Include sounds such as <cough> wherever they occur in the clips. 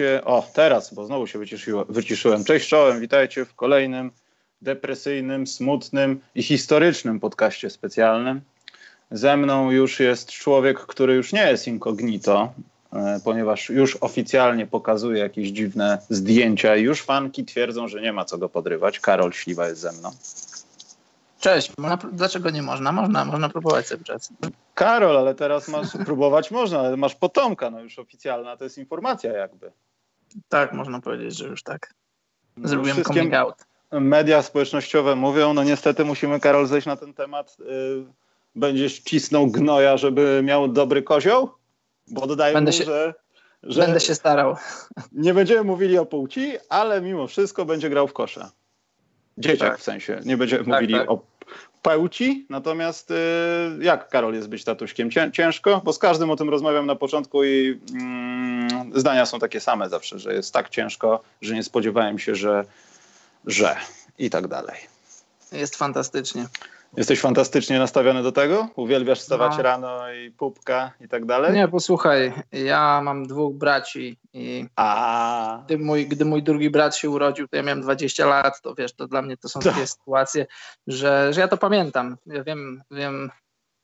witajcie. O, teraz, bo znowu się wyciszyłem. wyciszyłem. Cześć czołem, witajcie w kolejnym depresyjnym, smutnym i historycznym podcaście specjalnym. Ze mną już jest człowiek, który już nie jest incognito, e, ponieważ już oficjalnie pokazuje jakieś dziwne zdjęcia i już fanki twierdzą, że nie ma co go podrywać. Karol Śliwa jest ze mną. Cześć, można, dlaczego nie można? Można, można próbować cały czas. Karol, ale teraz masz próbować <laughs> można, ale masz potomka, no już oficjalna, to jest informacja jakby. Tak, można powiedzieć, że już tak. No, Zrobiłem no, coming out. Media społecznościowe mówią, no niestety musimy, Karol, zejść na ten temat. Yy, będziesz cisnął gnoja, żeby miał dobry kozioł? Bo dodaję Będę mu, się... że że Będę się starał. <laughs> Nie będziemy mówili o płci, ale mimo wszystko będzie grał w kosze. Dzieciak tak. w sensie. Nie będziemy tak, mówili tak. o płci. Natomiast y, jak Karol jest być tatuśkiem? Ciężko, bo z każdym o tym rozmawiam na początku i mm, zdania są takie same zawsze, że jest tak ciężko, że nie spodziewałem się, że, że i tak dalej. Jest fantastycznie. Jesteś fantastycznie nastawiony do tego? Uwielbiasz wstawać no. rano i pupka i tak dalej? Nie, posłuchaj, ja mam dwóch braci i A. Gdy, mój, gdy mój drugi brat się urodził, to ja miałem 20 lat, to wiesz, to dla mnie to są takie sytuacje, że, że ja to pamiętam. Ja wiem, wiem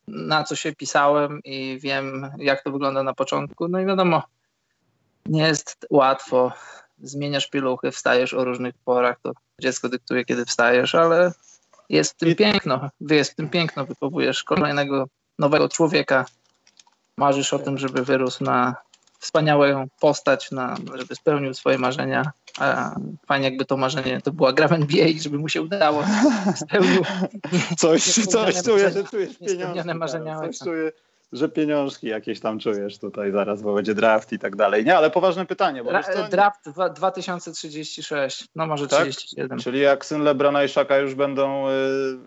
na co się pisałem i wiem jak to wygląda na początku. No i wiadomo, nie jest łatwo. Zmieniasz pieluchy, wstajesz o różnych porach, to dziecko dyktuje, kiedy wstajesz, ale jest w tym I... piękno, jest w tym piękno, wychowujesz kolejnego nowego człowieka, marzysz o tym, żeby wyrósł na wspaniałą postać, na, żeby spełnił swoje marzenia. A fajnie jakby to marzenie to była gra w NBA, żeby mu się udało. <laughs> Spełnił coś, coś czuję, że czujesz pieniądze. Marzenia coś czuję, że pieniążki jakieś tam czujesz tutaj zaraz, bo będzie draft i tak dalej. Nie, ale poważne pytanie. Bo Dra- draft 2036, no może tak? 37. Czyli jak syn Lebrana i Szaka już będą, y,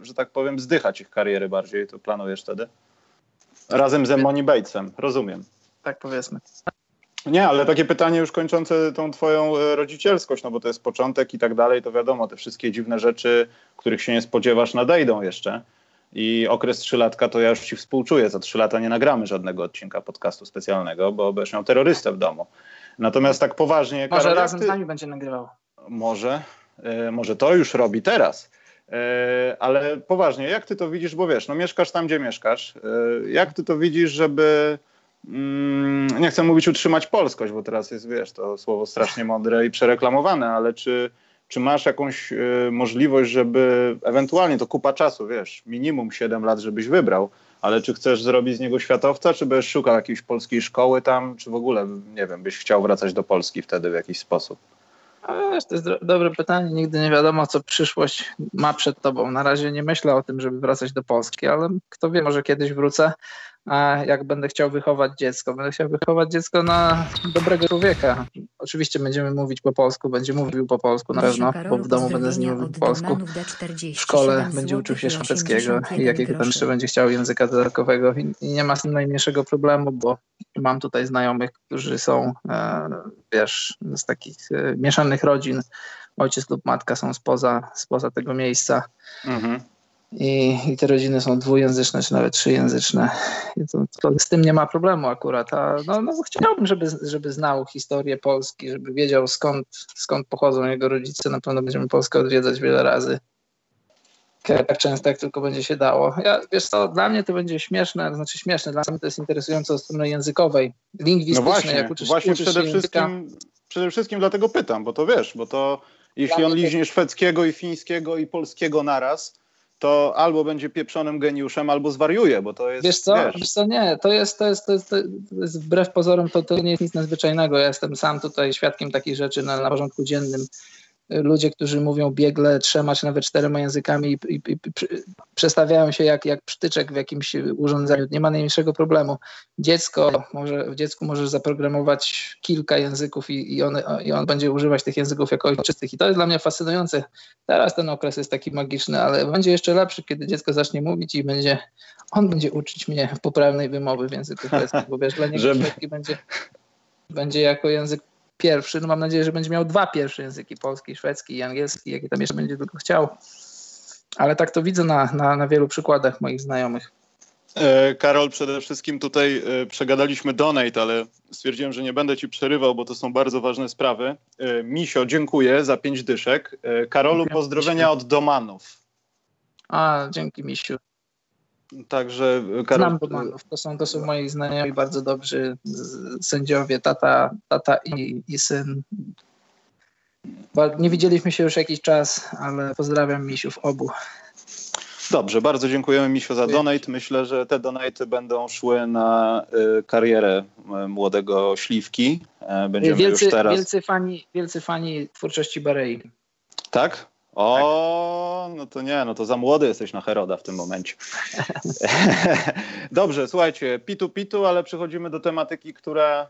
że tak powiem, zdychać ich kariery bardziej, to planujesz wtedy? Razem z Money Batesem, rozumiem. Tak powiedzmy. Nie, ale takie pytanie już kończące tą twoją e, rodzicielskość, no bo to jest początek i tak dalej, to wiadomo, te wszystkie dziwne rzeczy, których się nie spodziewasz, nadejdą jeszcze. I okres trzylatka to ja już ci współczuję. Za trzy lata nie nagramy żadnego odcinka podcastu specjalnego, bo będziesz miał terrorystę w domu. Natomiast tak poważnie. Może Karol, razem ty... z nami będzie nagrywał. Może, e, może to już robi teraz. E, ale poważnie, jak ty to widzisz, bo wiesz, no mieszkasz tam, gdzie mieszkasz. E, jak ty to widzisz, żeby mm, nie chcę mówić utrzymać polskość, bo teraz jest, wiesz, to słowo strasznie mądre i przereklamowane, ale czy czy masz jakąś y, możliwość, żeby ewentualnie to kupa czasu, wiesz, minimum 7 lat, żebyś wybrał, ale czy chcesz zrobić z niego światowca, czy byś szukał jakiejś polskiej szkoły tam, czy w ogóle, nie wiem, byś chciał wracać do Polski wtedy w jakiś sposób? wiesz, to jest dobre pytanie. Nigdy nie wiadomo, co przyszłość ma przed tobą. Na razie nie myślę o tym, żeby wracać do Polski, ale kto wie, może kiedyś wrócę jak będę chciał wychować dziecko. Będę chciał wychować dziecko na dobrego człowieka. Oczywiście będziemy mówić po polsku, będzie mówił po polsku na pewno, bo w domu będę z nim mówił po polsku. W szkole będzie uczył się szwedzkiego i jakiego tam jeszcze będzie chciał języka dodatkowego. I nie ma z tym najmniejszego problemu, bo mam tutaj znajomych, którzy są, e, wiesz, z takich e, mieszanych rodzin. Ojciec lub matka są spoza, spoza tego miejsca. Mhm i, i te rodziny są dwujęzyczne, czy nawet trzyjęzyczne. To, to z tym nie ma problemu akurat. A no, no, chciałbym, żeby, żeby znał historię Polski, żeby wiedział skąd, skąd pochodzą jego rodzice. Na pewno będziemy Polskę odwiedzać wiele razy. Tak często, jak tylko będzie się dało. Ja, wiesz co, dla mnie to będzie śmieszne, znaczy śmieszne, dla mnie to jest interesujące od strony językowej, lingwistycznej. No właśnie, jak uczysz, właśnie uczysz przede, wszystkim, przede wszystkim dlatego pytam, bo to wiesz, bo to jeśli on liźnie szwedzkiego i fińskiego i polskiego naraz, to albo będzie pieprzonym geniuszem, albo zwariuje, bo to jest. Wiesz co, wiesz, wiesz co nie, to jest, to jest, to jest, to jest wbrew pozorom, to, to nie jest nic nadzwyczajnego. Ja jestem sam tutaj świadkiem takich rzeczy na, na porządku dziennym ludzie, którzy mówią biegle trzema czy nawet czterema językami i, i, i przestawiają się jak, jak przytyczek w jakimś urządzeniu. Nie ma najmniejszego problemu. Dziecko, może, w dziecku możesz zaprogramować kilka języków i, i, on, i on będzie używać tych języków jako ojczystych. I to jest dla mnie fascynujące. Teraz ten okres jest taki magiczny, ale będzie jeszcze lepszy, kiedy dziecko zacznie mówić i będzie on będzie uczyć mnie poprawnej wymowy w języku szwedzkim, bo wiesz, dla niego Żeby... szwedzki będzie, będzie jako język pierwszy. No mam nadzieję, że będzie miał dwa pierwsze języki, polski, szwedzki i angielski, jakie tam jeszcze będzie tylko chciał. Ale tak to widzę na, na, na wielu przykładach moich znajomych. E, Karol, przede wszystkim tutaj e, przegadaliśmy donate, ale stwierdziłem, że nie będę ci przerywał, bo to są bardzo ważne sprawy. E, Misio, dziękuję za pięć dyszek. Karolu, pozdrowienia od Domanów. A, dzięki Misiu. Także Karol... Znam Domanów, to są, to są moi znajomi bardzo dobrzy sędziowie, tata, tata i, i syn. Nie widzieliśmy się już jakiś czas, ale pozdrawiam Misiów obu. Dobrze, bardzo dziękujemy Misio za donate. Myślę, że te donaty będą szły na y, karierę y, młodego Śliwki. Będziemy wielcy, już teraz... Wielcy fani, wielcy fani twórczości Barei. Tak? O, tak. no to nie, no to za młody jesteś na Heroda w tym momencie. <laughs> Dobrze, słuchajcie, pitu pitu, ale przechodzimy do tematyki, która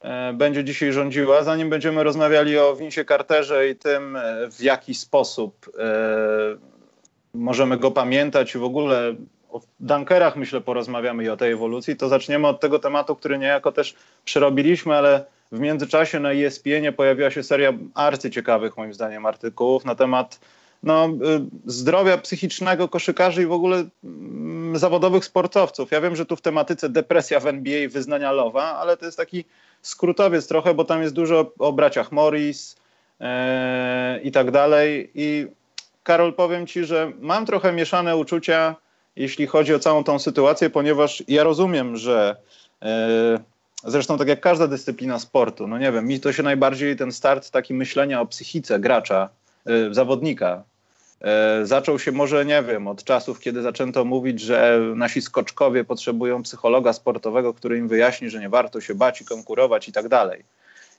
e, będzie dzisiaj rządziła. Zanim będziemy rozmawiali o Winsie Carterze i tym, e, w jaki sposób e, możemy go pamiętać i w ogóle o dunkerach myślę porozmawiamy i o tej ewolucji, to zaczniemy od tego tematu, który niejako też przerobiliśmy, ale w międzyczasie na ESPN pojawiła się seria arcyciekawych moim zdaniem artykułów na temat no, y, zdrowia psychicznego koszykarzy i w ogóle mm, zawodowych sportowców. Ja wiem, że tu w tematyce depresja w NBA wyznania Lowa, ale to jest taki skrótowiec trochę, bo tam jest dużo o braciach Morris yy, i tak dalej i Karol, powiem Ci, że mam trochę mieszane uczucia, jeśli chodzi o całą tą sytuację, ponieważ ja rozumiem, że e, zresztą tak jak każda dyscyplina sportu, no nie wiem, mi to się najbardziej ten start taki myślenia o psychice gracza, e, zawodnika, e, zaczął się może, nie wiem, od czasów, kiedy zaczęto mówić, że nasi skoczkowie potrzebują psychologa sportowego, który im wyjaśni, że nie warto się bać i konkurować i tak dalej.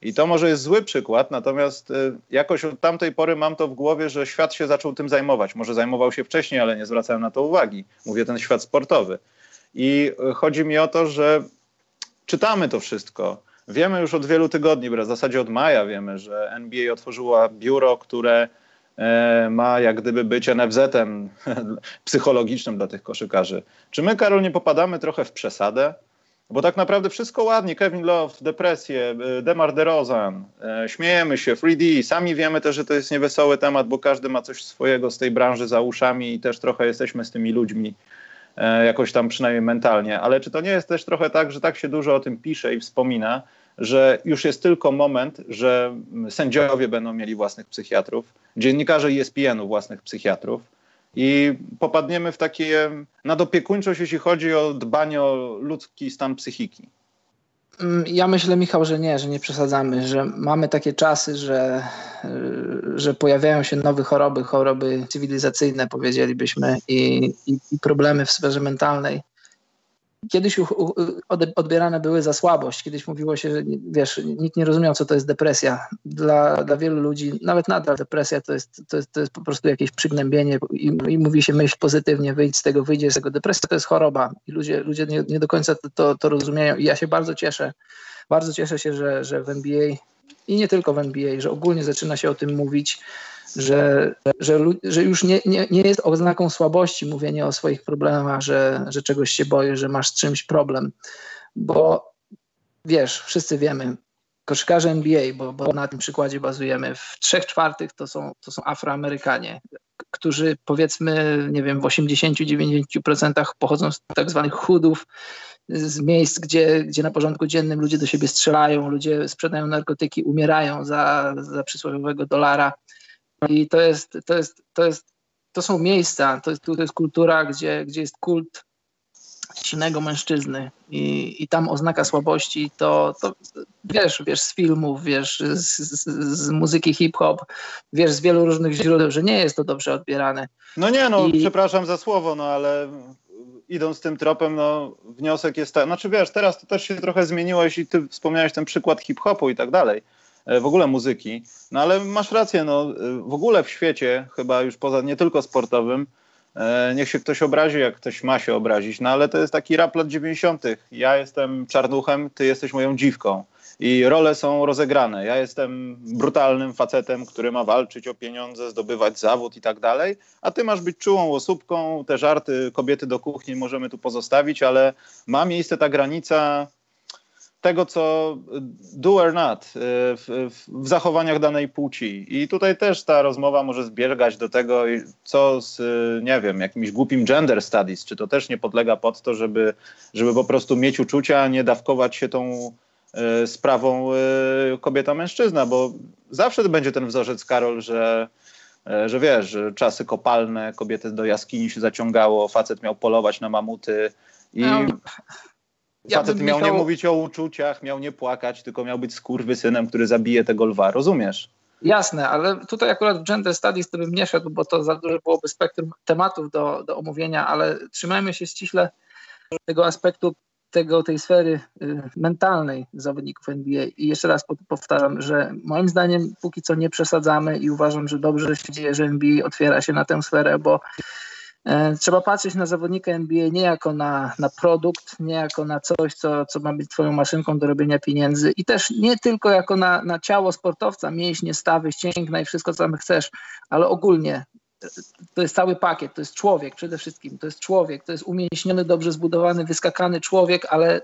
I to może jest zły przykład, natomiast y, jakoś od tamtej pory mam to w głowie, że świat się zaczął tym zajmować. Może zajmował się wcześniej, ale nie zwracałem na to uwagi. Mówię ten świat sportowy. I y, chodzi mi o to, że czytamy to wszystko. Wiemy już od wielu tygodni, w zasadzie od maja wiemy, że NBA otworzyła biuro, które e, ma jak gdyby być NFZ-em <laughs> psychologicznym dla tych koszykarzy. Czy my, Karol, nie popadamy trochę w przesadę? Bo tak naprawdę wszystko ładnie, Kevin Love, depresję, y, Demar DeRozan, e, śmiejemy się, 3D, sami wiemy też, że to jest niewesoły temat, bo każdy ma coś swojego z tej branży za uszami i też trochę jesteśmy z tymi ludźmi, e, jakoś tam przynajmniej mentalnie. Ale czy to nie jest też trochę tak, że tak się dużo o tym pisze i wspomina, że już jest tylko moment, że sędziowie będą mieli własnych psychiatrów, dziennikarze ESPN-u własnych psychiatrów, i popadniemy w takie nadopiekuńczość, jeśli chodzi o dbanie o ludzki stan psychiki. Mm, ja myślę, Michał, że nie, że nie przesadzamy, że mamy takie czasy, że, że pojawiają się nowe choroby, choroby cywilizacyjne, powiedzielibyśmy, i, i, i problemy w sferze mentalnej kiedyś odbierane były za słabość. Kiedyś mówiło się, że wiesz, nikt nie rozumiał, co to jest depresja. Dla, dla wielu ludzi, nawet nadal depresja to jest, to jest, to jest po prostu jakieś przygnębienie i, i mówi się myśl pozytywnie, wyjdź z tego, wyjdzie z tego. Depresja to jest choroba i ludzie, ludzie nie, nie do końca to, to, to rozumieją i ja się bardzo cieszę, bardzo cieszę się, że, że w NBA i nie tylko w NBA, że ogólnie zaczyna się o tym mówić, że, że, że już nie, nie, nie jest oznaką słabości mówienie o swoich problemach, że, że czegoś się boję, że masz z czymś problem. Bo wiesz, wszyscy wiemy, koszykarze NBA, bo, bo na tym przykładzie bazujemy, w trzech czwartych to są, to są Afroamerykanie, którzy powiedzmy, nie wiem, w 80-90% pochodzą z tak zwanych chudów, z miejsc, gdzie, gdzie na porządku dziennym ludzie do siebie strzelają, ludzie sprzedają narkotyki, umierają za, za przysłowiowego dolara. I to jest, to jest, to jest, to są miejsca, to jest, to jest kultura, gdzie, gdzie jest kult silnego mężczyzny i, i tam oznaka słabości, to, to wiesz, wiesz z filmów, wiesz z, z, z muzyki hip-hop, wiesz z wielu różnych źródeł, że nie jest to dobrze odbierane. No nie, no I... przepraszam za słowo, no ale idąc tym tropem, no wniosek jest taki, znaczy wiesz, teraz to też się trochę zmieniło, jeśli ty wspomniałeś ten przykład hip-hopu i tak dalej, w ogóle muzyki. No ale masz rację, no e, w ogóle w świecie, chyba już poza nie tylko sportowym, e, niech się ktoś obrazi, jak ktoś ma się obrazić, no ale to jest taki rap lat 90. Ja jestem czarnuchem, ty jesteś moją dziwką. I role są rozegrane. Ja jestem brutalnym facetem, który ma walczyć o pieniądze, zdobywać zawód i tak dalej, a ty masz być czułą osóbką. Te żarty kobiety do kuchni możemy tu pozostawić, ale ma miejsce ta granica tego, co do or not w, w, zachowaniach danej płci. I tutaj też ta rozmowa może zbiegać do tego, co z, nie wiem, jakimś głupim gender studies, czy to też nie podlega pod to, żeby, żeby po prostu mieć uczucia, a nie dawkować się tą sprawą kobieta-mężczyzna, bo zawsze będzie ten wzorzec, Karol, że E, że wiesz, że czasy kopalne, kobiety do jaskini się zaciągało, facet miał polować na mamuty i no, ja facet miał Michał... nie mówić o uczuciach, miał nie płakać, tylko miał być synem, który zabije tego lwa, rozumiesz? Jasne, ale tutaj akurat w gender studies to bym nie szedł, bo to za duże byłoby spektrum tematów do, do omówienia, ale trzymajmy się ściśle tego aspektu tego, tej sfery y, mentalnej zawodników NBA. I jeszcze raz powtarzam, że moim zdaniem póki co nie przesadzamy i uważam, że dobrze się dzieje, że NBA otwiera się na tę sferę, bo Trzeba patrzeć na zawodnika NBA nie jako na, na produkt, nie jako na coś, co, co ma być twoją maszynką do robienia pieniędzy i też nie tylko jako na, na ciało sportowca, mięśnie, stawy, ścięgna i wszystko, co tam chcesz, ale ogólnie to jest cały pakiet, to jest człowiek przede wszystkim, to jest człowiek, to jest umięśniony, dobrze zbudowany, wyskakany człowiek, ale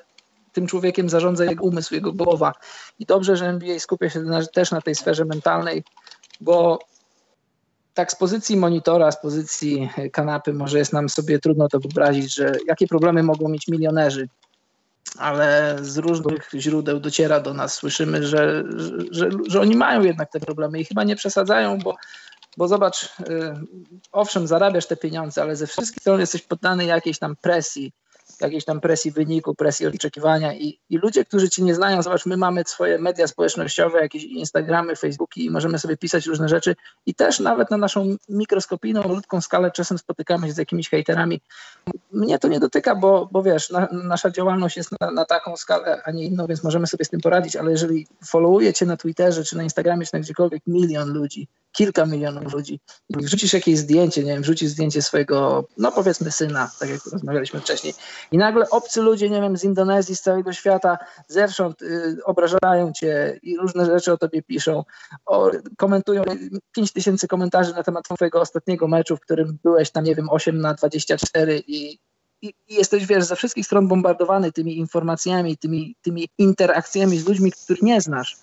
tym człowiekiem zarządza jego umysł, jego głowa. I dobrze, że NBA skupia się też na tej sferze mentalnej, bo tak z pozycji monitora, z pozycji kanapy może jest nam sobie trudno to wyobrazić, że jakie problemy mogą mieć milionerzy, ale z różnych źródeł dociera do nas, słyszymy, że, że, że, oni mają jednak te problemy i chyba nie przesadzają, bo bo zobacz, y, owszem, zarabiasz te pieniądze, ale ze wszystkich stron jesteś poddany jakiejś tam presji, jakiejś tam presji wyniku, presji oczekiwania i, i ludzie, którzy cię nie znają, zobacz, my mamy swoje media społecznościowe, jakieś Instagramy, Facebooki i możemy sobie pisać różne rzeczy i też nawet na naszą mikroskopijną, malutką skalę czasem spotykamy się z jakimiś hejterami. Mnie to nie dotyka, bo, bo wiesz, na, nasza działalność jest na, na, taką skalę, a nie inną, więc możemy sobie z tym poradzić, ale jeżeli followuje cię na Twitterze, czy na Instagramie, czy na gdziekolwiek milion ludzi, kilka milionów ludzi. Wrzucisz jakieś zdjęcie, nie wiem, wrzucisz zdjęcie swojego, no powiedzmy syna, tak jak rozmawialiśmy wcześniej. I nagle obcy ludzie, nie wiem, z Indonezji, z całego świata zewsząd y, obrażają cię i różne rzeczy o tobie piszą, o, komentują 5 tysięcy komentarzy na temat twojego ostatniego meczu, w którym byłeś tam, nie wiem, 8 na 24 i i, jesteś, wiesz, ze wszystkich stron bombardowany tymi informacjami, tymi, tymi interakcjami z ludźmi, których nie znasz.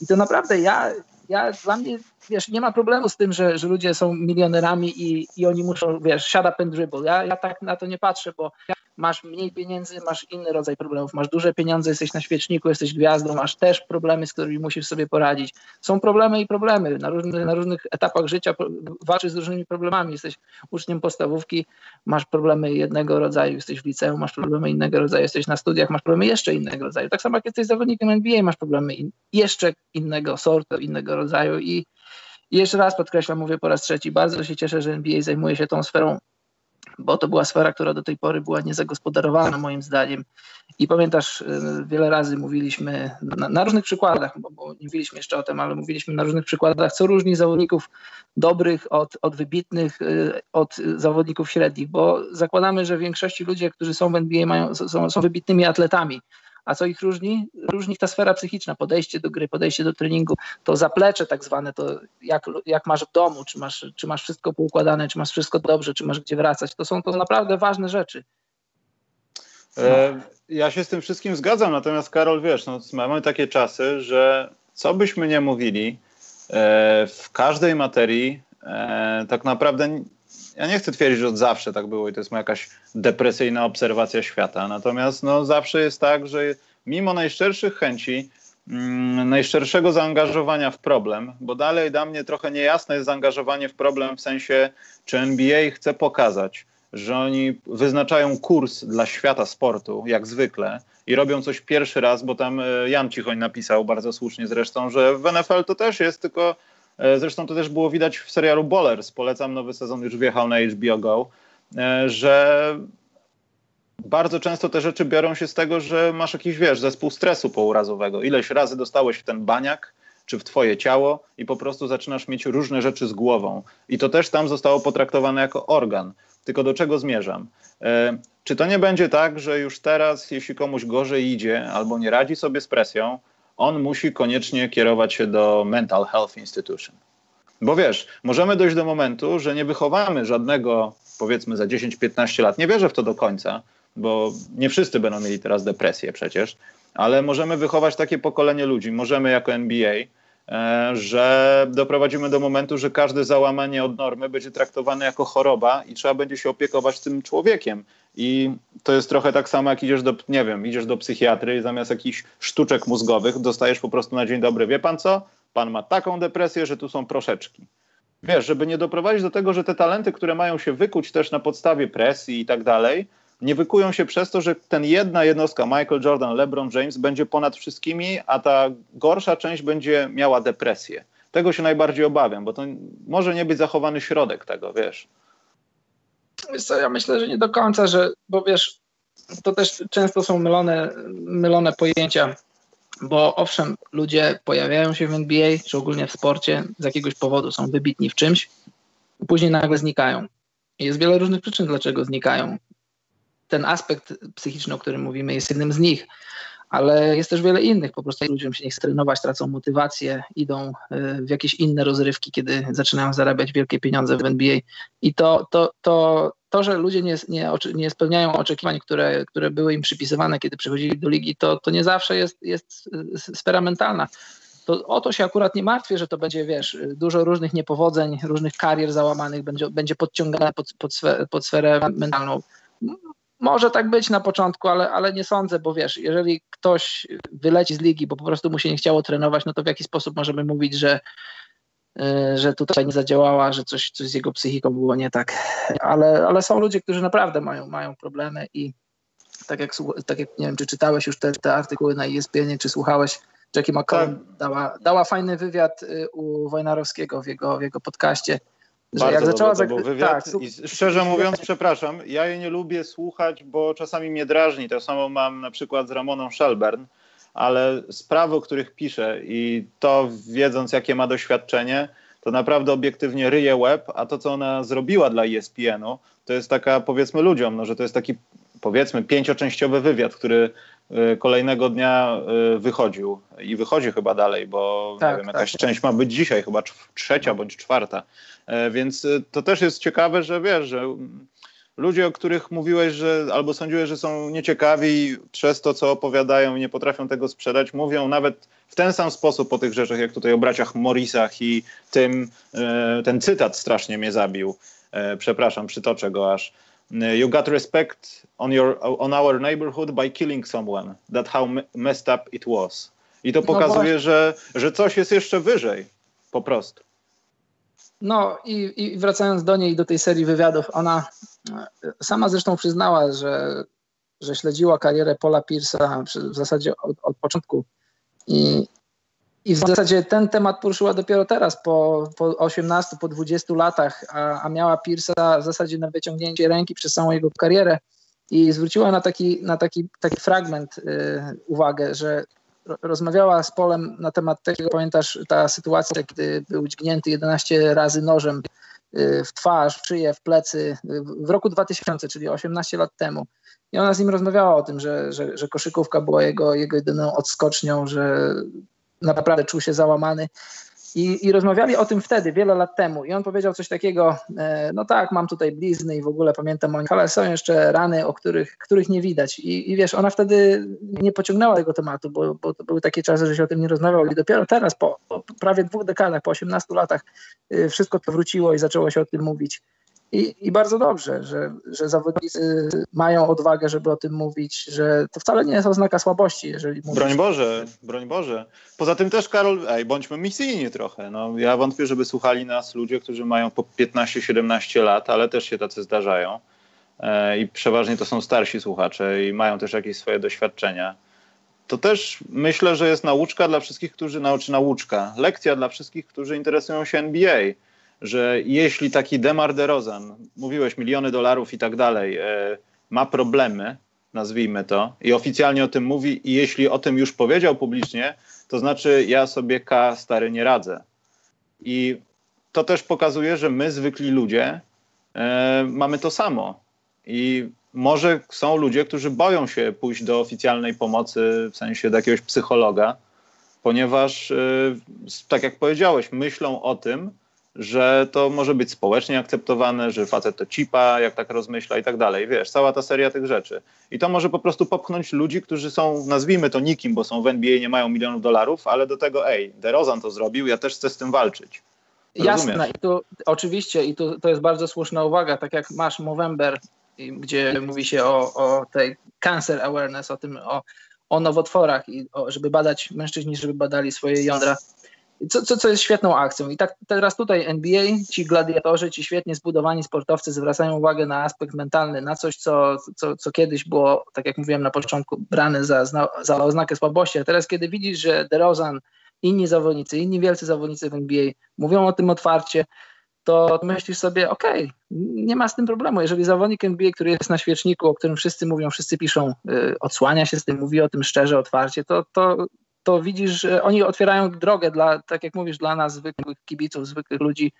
I to naprawdę ja, ja dla mnie, wiesz, nie ma problemu z tym, że, że ludzie są milionerami i, i oni muszą, wiesz, and dribble. Ja, ja tak na to nie patrzę, bo masz mniej pieniędzy, masz inny rodzaj problemów. Masz duże pieniądze, jesteś na świeczniku, jesteś gwiazdą, masz też problemy, z którymi musisz sobie poradzić. Są problemy i problemy. Na, różnych, na różnych etapach życia walczysz z różnymi problemami. Jesteś uczniem podstawówki, masz problemy jednego rodzaju, jesteś w liceum, masz problemy innego rodzaju, jesteś na studiach, masz problemy jeszcze innego rodzaju. Tak samo jak jesteś zawodnikiem NBA, masz problemy in, jeszcze innego sortu, innego rodzaju i i jeszcze raz podkreślam, mówię po raz trzeci, bardzo się cieszę, że NBA zajmuje się tą sferą bo to była sfera, która do tej pory była niezagospodarowana moim zdaniem. I pamiętasz, y, wiele razy mówiliśmy na, na różnych przykładach, bo, bo, nie mówiliśmy jeszcze o tym, ale mówiliśmy na różnych przykładach, co różni zawodników dobrych od, od wybitnych, y, od zawodników średnich, bo zakładamy, że większości ludzie, którzy są w NBA, mają, są, są wybitnymi atletami. A co ich różni? Różni ta sfera psychiczna, podejście do gry, podejście do treningu, to zaplecze tak zwane, to jak, jak masz w domu, czy masz, czy masz wszystko poukładane, czy masz wszystko dobrze, czy masz gdzie wracać. To są to naprawdę ważne rzeczy. No. E, ja się z tym wszystkim zgadzam, natomiast Karol, wiesz, no, mamy takie czasy, że co byśmy nie mówili, e, w każdej materii e, tak naprawdę ja nie chcę twierdzić, że od zawsze tak było i to jest moja jakaś depresyjna obserwacja świata. Natomiast no, zawsze jest tak, że mimo najszczerszych chęci, mm, najszczerszego zaangażowania w problem, bo dalej dla mnie trochę niejasne jest zaangażowanie w problem w sensie, czy NBA chce pokazać, że oni wyznaczają kurs dla świata sportu, jak zwykle, i robią coś pierwszy raz, bo tam e, Jan Cichoń napisał bardzo słusznie zresztą, że w NFL to też jest, tylko zresztą to też było widać w serialu Bowlers. Polecam, nowy sezon już wjechał na HBO Go, e, że bardzo często te rzeczy biorą się z tego, że masz jakiś, wiesz, zespół stresu pourazowego. Ileś razy dostałeś w ten baniak, czy w twoje ciało i po prostu zaczynasz mieć różne rzeczy z głową. I to też tam zostało potraktowane jako organ. Tylko do czego zmierzam? E, czy to nie będzie tak, że już teraz, jeśli komuś gorzej idzie albo nie radzi sobie z presją, on musi koniecznie kierować się do Mental Health Institution. Bo wiesz, możemy dojść do momentu, że nie wychowamy żadnego, powiedzmy za 10-15 lat, nie wierzę w to do końca, bo nie wszyscy będą mieli teraz depresję przecież, ale możemy wychować takie pokolenie ludzi, możemy jako NBA, e, że doprowadzimy do momentu, że każde załamanie od normy będzie traktowane jako choroba i trzeba będzie się opiekować tym człowiekiem. I to jest trochę tak samo, jak idziesz do, nie wiem, idziesz do psychiatry i zamiast jakichś sztuczek mózgowych dostajesz po prostu na dzień dobry, wie pan co? Pan ma taką depresję, że tu są proszeczki. Wiesz, żeby nie doprowadzić do tego, że te talenty, które mają się wykuć też na podstawie presji i tak dalej, nie wykują się przez to, że ten jedna jednostka, Michael Jordan, LeBron James, będzie ponad wszystkimi, a ta gorsza część będzie miała depresję. Tego się najbardziej obawiam, bo to może nie być zachowany środek tego, wiesz. Co, ja myślę, że nie do końca, że, bo wiesz, to też często są mylone, mylone pojęcia, bo owszem, ludzie pojawiają się w NBA, czy ogólnie w sporcie, z jakiegoś powodu są wybitni w czymś, później nagle znikają. Jest wiele różnych przyczyn, dlaczego znikają ten aspekt psychiczny, o którym mówimy, jest jednym z nich. Ale jest też wiele innych. Po prostu ludziom się nie chce trenować, tracą motywację, idą y, w jakieś inne rozrywki, kiedy zaczynają zarabiać wielkie pieniądze w NBA. I to, to, to, to że ludzie nie, nie, nie spełniają oczekiwań, które, które były im przypisywane, kiedy przychodzili do ligi, to, to nie zawsze jest, jest sfera mentalna to o to się akurat nie martwię, że to będzie, wiesz, dużo różnych niepowodzeń, różnych karier załamanych, będzie, będzie podciągane pod, pod, sferę, pod sferę mentalną. Może tak być na początku, ale, ale nie sądzę, bo wiesz, jeżeli ktoś wyleci z ligi, bo po prostu mu się nie chciało trenować, no to w jaki sposób możemy mówić, że, e, że tutaj nie zadziałała, że coś, coś z jego psychiką było nie tak. Ale, ale są ludzie, którzy naprawdę mają, mają problemy i tak jak, tak jak nie wiem, czy czytałeś już te, te artykuły na ESPN, czy słuchałeś, Jackie McCollum tak. dała, dała fajny wywiad y, u Wojnarowskiego w jego, w jego podcaście bardzo jak zaczęła był wywiad tak, i szczerze mówiąc, przepraszam, ja jej nie lubię słuchać, bo czasami mnie drażni. To samo mam na przykład z Ramoną Shelburne, ale sprawy, o których pisze i to wiedząc, jakie ma doświadczenie, to naprawdę obiektywnie ryje łeb, a to, co ona zrobiła dla ESPN-u, to jest taka, powiedzmy ludziom, no, że to jest taki, powiedzmy, pięcioczęściowy wywiad, który kolejnego dnia y, wychodził i wychodzi chyba dalej, bo tak, wiem, jakaś tak. część ma być dzisiaj, chyba trzecia bądź czwarta. E, więc y, to też jest ciekawe, że wiesz, że ludzie, o których mówiłeś, że albo sądziłeś, że są nieciekawi przez to, co opowiadają i nie potrafią tego sprzedać, mówią nawet w ten sam sposób o tych rzeczach, jak tutaj o braciach Morrisach i tym, ten cytat strasznie mnie zabił. E, przepraszam, przytoczę go aż. You got respect on, your, on our neighborhood by killing someone. That how messed up it was. I to no pokazuje, no że, że coś jest jeszcze wyżej. Po prostu. No i, i wracając do niej, do tej serii wywiadów, ona sama zresztą przyznała, że, że śledziła karierę Paula Pierce'a w zasadzie od, od początku i, i w zasadzie ten temat poruszyła dopiero teraz, po, po 18, po 20 latach, a, a miała Pierce'a w zasadzie na wyciągnięcie ręki przez całą jego karierę i zwróciła na taki, na taki, taki fragment y, uwagę, że rozmawiała z Polem na temat tego, pamiętasz ta sytuacja, kiedy był dźgnięty 11 razy nożem y, w twarz, w szyję, w plecy w roku 2000, czyli 18 lat temu. I ona z nim rozmawiała o tym, że, że, że koszykówka była jego, jego jedyną odskocznią, że naprawdę czuł się załamany. I, I, rozmawiali o tym wtedy, wiele lat temu. I on powiedział coś takiego, e, no tak, mam tutaj blizny i w ogóle pamiętam o nich, ale są jeszcze rany, o których, których nie widać. I, I, wiesz, ona wtedy nie pociągnęła tego tematu, bo, bo to były takie czasy, że się o tym nie rozmawiał. I dopiero teraz, po, po prawie dwóch dekadach, po 18 latach, e, wszystko to wróciło i zaczęło się o tym mówić. I, I, bardzo dobrze, że, że zawodnicy mają odwagę, żeby o tym mówić, że to wcale nie jest oznaka słabości, jeżeli mówisz. Broń Boże, broń Boże. Poza tym też, Karol, ej, bądźmy misyjni trochę. No, ja wątpię, żeby słuchali nas ludzie, którzy mają po 15-17 lat, ale też się tacy zdarzają. E, I przeważnie to są starsi słuchacze i mają też jakieś swoje doświadczenia. To też myślę, że jest nauczka dla wszystkich, którzy, nauczy nauczka, lekcja dla wszystkich, którzy interesują się NBA że jeśli taki Demar DeRozan, mówiłeś miliony dolarów i tak dalej, e, ma problemy, nazwijmy to, i oficjalnie o tym mówi, i jeśli o tym już powiedział publicznie, to znaczy ja sobie K stary nie radzę. I to też pokazuje, że my, zwykli ludzie, e, mamy to samo. I może są ludzie, którzy boją się pójść do oficjalnej pomocy, w sensie do jakiegoś psychologa, ponieważ, e, tak jak powiedziałeś, myślą o tym, że to może być społecznie akceptowane, że facet to cipa, jak tak rozmyśla i tak dalej. Wiesz, cała ta seria tych rzeczy. I to może po prostu popchnąć ludzi, którzy są, nazwijmy to nikim, bo są w NBA, nie mają milionów dolarów, ale do tego, ej, DeRozan to zrobił, ja też chcę z tym walczyć. Rozumiesz? Jasne, i tu oczywiście, i tu, to jest bardzo słuszna uwaga, tak jak masz Movember, gdzie mówi się o, o tej cancer awareness, o tym, o, o nowotworach i o, żeby badać mężczyźni, żeby badali swoje jądra co, co, co jest świetną akcją. I tak teraz tutaj NBA, ci gladiatorzy, ci świetnie zbudowani sportowcy zwracają uwagę na aspekt mentalny, na coś, co, co, co kiedyś było, tak jak mówiłem na początku, brane za, za oznakę słabości, a teraz kiedy widzisz, że DeRozan, inni zawodnicy, inni wielcy zawodnicy w NBA mówią o tym otwarcie, to myślisz sobie, okej, okay, nie ma z tym problemu. Jeżeli zawodnik NBA, który jest na świeczniku, o którym wszyscy mówią, wszyscy piszą, yy, odsłania się z tym, mówi o tym szczerze, otwarcie, to, to to widzisz, że oni otwierają drogę dla, tak jak mówisz, dla nas, zwykłych kibiców, zwykłych ludzi,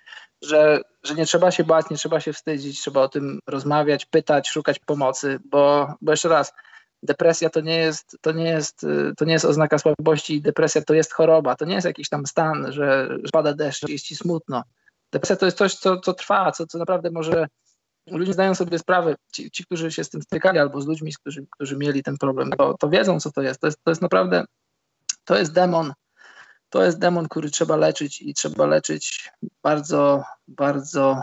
że, że nie trzeba się bać, nie trzeba się wstydzić, trzeba o tym rozmawiać, pytać, szukać pomocy, bo, bo jeszcze raz, depresja to nie jest, to nie jest, to nie jest oznaka słabości, depresja to jest choroba, to nie jest jakiś tam stan, że, że pada deszcz, jest ci smutno. Depresja to jest coś, co, co trwa, co, co naprawdę może ludzie zdają sobie sprawę, ci, ci, którzy się z tym stykali, albo z ludźmi, którzy, którzy mieli ten problem, to, to wiedzą, co to jest. To jest, to jest naprawdę to jest demon. To jest demon, który trzeba leczyć i trzeba leczyć bardzo, bardzo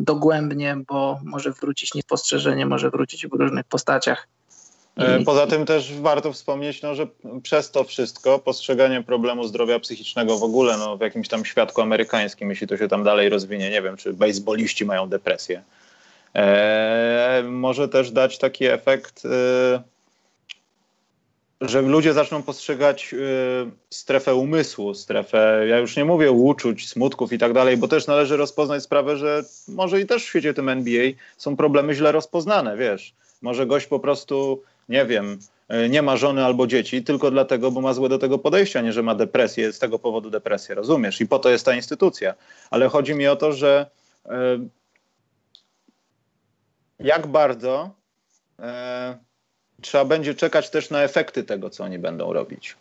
dogłębnie, bo może wrócić niepostrzeżenie, może wrócić w różnych postaciach. E, poza tym też warto wspomnieć, no, że przez to wszystko postrzeganie problemu zdrowia psychicznego w ogóle no, w jakimś tam świadku amerykańskim, jeśli to się tam dalej rozwinie, nie wiem, czy bejsboliści mają depresję, e, może też dać taki efekt. E, że ludzie zaczną postrzegać y, strefę umysłu, strefę, ja już nie mówię uczuć, smutków i tak dalej, bo też należy rozpoznać sprawę, że może i też w świecie tym NBA są problemy źle rozpoznane, wiesz. Może gość po prostu, nie wiem, y, nie ma żony albo dzieci tylko dlatego, bo ma złe do tego podejścia, nie że ma depresję, z tego powodu depresję, rozumiesz? I po to jest ta instytucja. Ale chodzi mi o to, że y, jak bardzo y, trzeba będzie czekać też na efekty tego, co oni będą robić.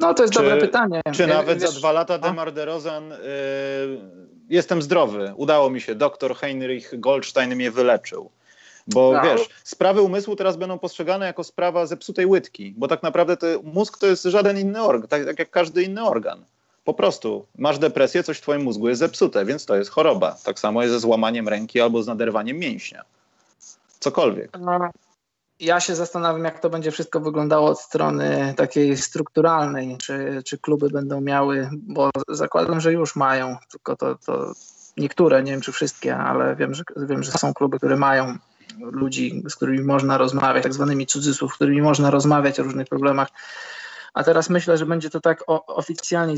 No to jest czy, dobre pytanie. Czy nawet wiesz, za dwa lata Demar DeRozan y, jestem zdrowy, udało mi się, doktor Heinrich Goldstein mnie wyleczył. Bo no. wiesz, sprawy umysłu teraz będą postrzegane jako sprawa zepsutej łydki, bo tak naprawdę to, mózg to jest żaden inny organ, tak, tak jak każdy inny organ. Po prostu masz depresję, coś w twoim mózgu jest zepsute, więc to jest choroba. Tak samo jest ze złamaniem ręki albo z naderwaniem mięśnia cokolwiek. No, ja się zastanawiam, jak to będzie wszystko wyglądało od strony takiej strukturalnej, czy, czy kluby będą miały, bo zakładam, że już mają, tylko to, to niektóre, nie wiem czy wszystkie, ale wiem że, wiem, że są kluby, które mają ludzi, z którymi można rozmawiać, tak zwanymi cudzysłów, z którymi można rozmawiać o różnych problemach. A teraz myślę, że będzie to tak oficjalnie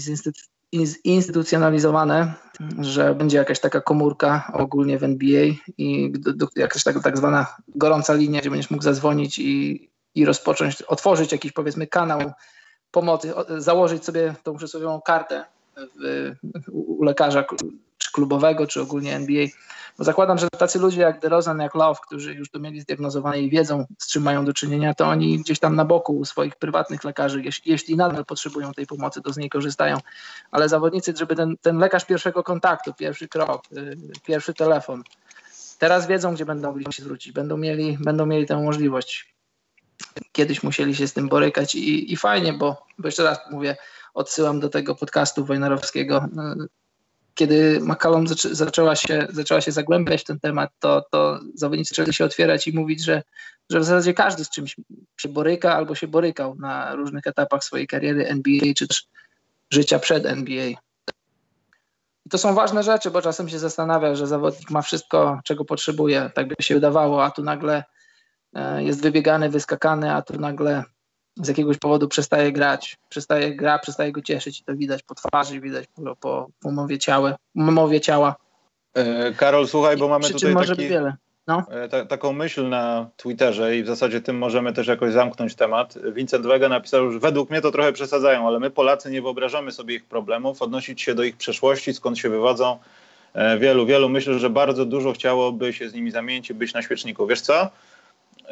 zinstytucjonalizowane, że będzie jakaś taka komórka ogólnie w NBA i jakaś tak, tak zwana gorąca linia, gdzie będziesz mógł zadzwonić i, i rozpocząć, otworzyć jakiś powiedzmy kanał pomocy, założyć sobie tą przysłowiową kartę w, u lekarza czy klubowego, czy ogólnie NBA bo zakładam, że tacy ludzie jak DeRozan, jak Love, którzy już to mieli zdiagnozowane i wiedzą, z czym mają do czynienia, to oni gdzieś tam na boku u swoich prywatnych lekarzy, jeśli, jeśli nadal potrzebują tej pomocy, to z niej korzystają. Ale zawodnicy, żeby ten, ten lekarz pierwszego kontaktu, pierwszy krok, yy, pierwszy telefon, teraz wiedzą, gdzie będą mogli się zwrócić, będą mieli, będą mieli tę możliwość. Kiedyś musieli się z tym borykać i, i fajnie, bo, bo jeszcze raz mówię, odsyłam do tego podcastu Wojnarowskiego. Kiedy McCallum zaczęła się, zaczęła się zagłębiać w ten temat, to, to zawodnicy zaczęli się otwierać i mówić, że, że w zasadzie każdy z czymś się boryka albo się borykał na różnych etapach swojej kariery NBA, czy też życia przed NBA. I to są ważne rzeczy, bo czasem się zastanawia, że zawodnik ma wszystko, czego potrzebuje, tak by się wydawało, a tu nagle e, jest wybiegany, wyskakany, a tu nagle z jakiegoś powodu przestaje grać, przestaje gra, przestaje go cieszyć i to widać po twarzy, widać po, po, po mowie, ciała, mowie ciała. E, Karol, słuchaj, bo mamy tutaj może taki, wiele. No. E, ta, taką myśl na Twitterze i w zasadzie tym możemy też jakoś zamknąć temat. Vincent Wega napisał, że według mnie to trochę przesadzają, ale my Polacy nie wyobrażamy sobie ich problemów, odnosić się do ich przeszłości, skąd się wywodzą. E, wielu, wielu myślę, że bardzo dużo chciałoby się z nimi zamienić i być na świeczniku. Wiesz co?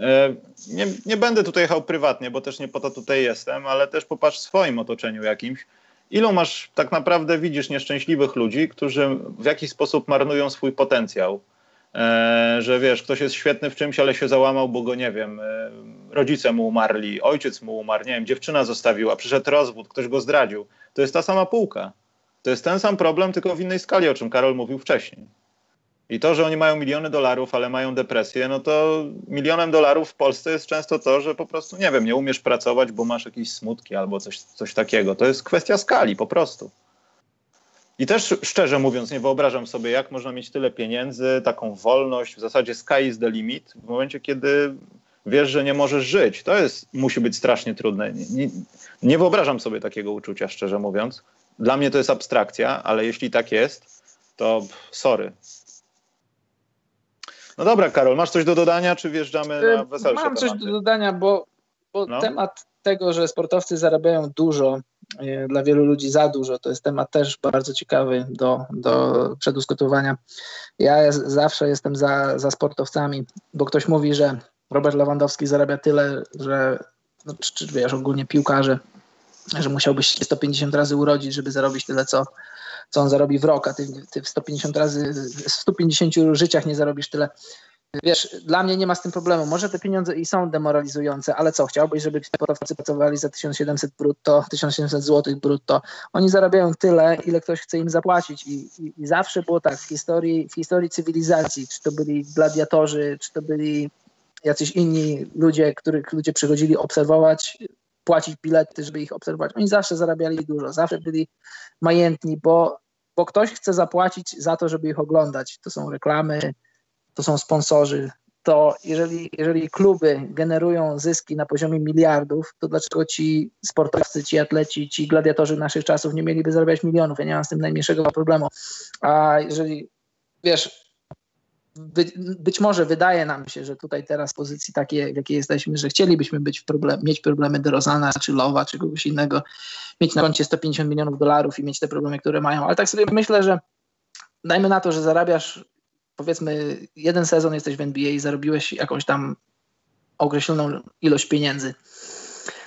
E, nie, nie będę tutaj jechał prywatnie, bo też nie po to tutaj jestem, ale też popatrz w swoim otoczeniu jakimś. Ilu masz tak naprawdę widzisz nieszczęśliwych ludzi, którzy w jakiś sposób marnują swój potencjał? E, że wiesz, ktoś jest świetny w czymś, ale się załamał, bo go nie wiem, e, rodzice mu umarli, ojciec mu umarł, nie wiem, dziewczyna zostawiła, przyszedł rozwód, ktoś go zdradził. To jest ta sama półka. To jest ten sam problem, tylko w innej skali, o czym Karol mówił wcześniej. I to, że oni mają miliony dolarów, ale mają depresję, no to milionem dolarów w Polsce jest często to, że po prostu, nie wiem, nie umiesz pracować, bo masz jakieś smutki albo coś, coś takiego. To jest kwestia skali po prostu. I też szczerze mówiąc, nie wyobrażam sobie, jak można mieć tyle pieniędzy, taką wolność, w zasadzie sky is the limit, w momencie, kiedy wiesz, że nie możesz żyć. To jest, musi być strasznie trudne. Nie, nie, nie wyobrażam sobie takiego uczucia, szczerze mówiąc. Dla mnie to jest abstrakcja, ale jeśli tak jest, to sorry. No dobra, Karol, masz coś do dodania, czy wjeżdżamy na weselsze Mam coś do dodania, bo, bo no. temat tego, że sportowcy zarabiają dużo, e, dla wielu ludzi za dużo, to jest temat też bardzo ciekawy do, do przedyskutowania. Ja zawsze jestem za, za sportowcami, bo ktoś mówi, że Robert Lewandowski zarabia tyle, że no, czy, czy wiesz, ogólnie piłkarze, że musiałbyś się 150 razy urodzić, żeby zarobić tyle, co, co on zarobi w rok, a ty, ty w 150 razy, w 150 życiach nie zarobisz tyle. Wiesz, dla mnie nie ma z tym problemu. Może te pieniądze i są demoralizujące, ale co, chciałbyś, żeby sportowcy pracowali za 1700 brutto, 1700 zł brutto. Oni zarabiają tyle, ile ktoś chce im zapłacić i, i, i zawsze było tak w historii, w historii cywilizacji, czy to byli gladiatorzy, czy to byli jacyś inni ludzie, których ludzie przychodzili obserwować, płacić bilety, żeby ich obserwować. Oni zawsze zarabiali dużo, zawsze byli majętni, bo, bo ktoś chce zapłacić za to, żeby ich oglądać. To są reklamy, to są sponsorzy. To jeżeli, jeżeli kluby generują zyski na poziomie miliardów, to dlaczego ci sportowcy, ci atleci, ci gladiatorzy naszych czasów nie mieliby zarabiać milionów? Ja nie mam z tym najmniejszego problemu. A jeżeli, wiesz, by, być może wydaje nam się, że tutaj teraz w pozycji takiej, w jakiej jesteśmy, że chcielibyśmy być problem, mieć problemy Derozana, czy Lowa, czy kogoś innego, mieć na koncie 150 milionów dolarów i mieć te problemy, które mają. Ale tak sobie myślę, że dajmy na to, że zarabiasz powiedzmy jeden sezon jesteś w NBA i zarobiłeś jakąś tam określoną ilość pieniędzy.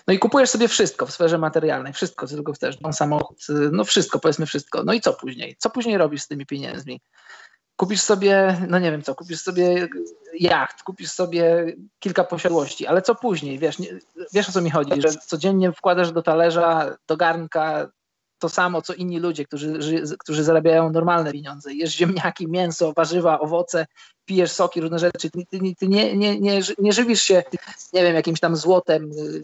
No i kupujesz sobie wszystko w sferze materialnej, wszystko, co tylko chcesz, dom, samochód, no wszystko, powiedzmy wszystko. No i co później? Co później robisz z tymi pieniędzmi? Kupisz sobie, no nie wiem co, kupisz sobie jacht, kupisz sobie kilka posiadłości, ale co później, wiesz, nie, wiesz o co mi chodzi, że codziennie wkładasz do talerza, do garnka to samo, co inni ludzie, którzy, którzy zarabiają normalne pieniądze. Jesz ziemniaki, mięso, warzywa, owoce, pijesz soki, różne rzeczy. Ty, ty, ty nie, nie, nie, nie żywisz się, nie wiem, jakimś tam złotem, y,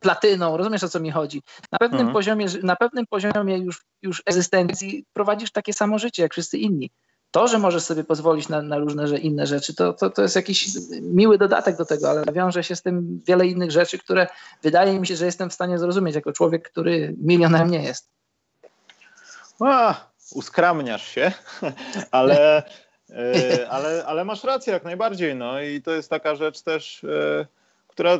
platyną, rozumiesz o co mi chodzi. Na pewnym mhm. poziomie, na pewnym poziomie już, już egzystencji prowadzisz takie samo życie jak wszyscy inni to, że możesz sobie pozwolić na, na różne inne rzeczy, to, to, to jest jakiś miły dodatek do tego, ale wiąże się z tym wiele innych rzeczy, które wydaje mi się, że jestem w stanie zrozumieć jako człowiek, który milionerem nie jest. A, uskramniasz się, <laughs> ale, e, ale, ale masz rację jak najbardziej. No i to jest taka rzecz też, e, która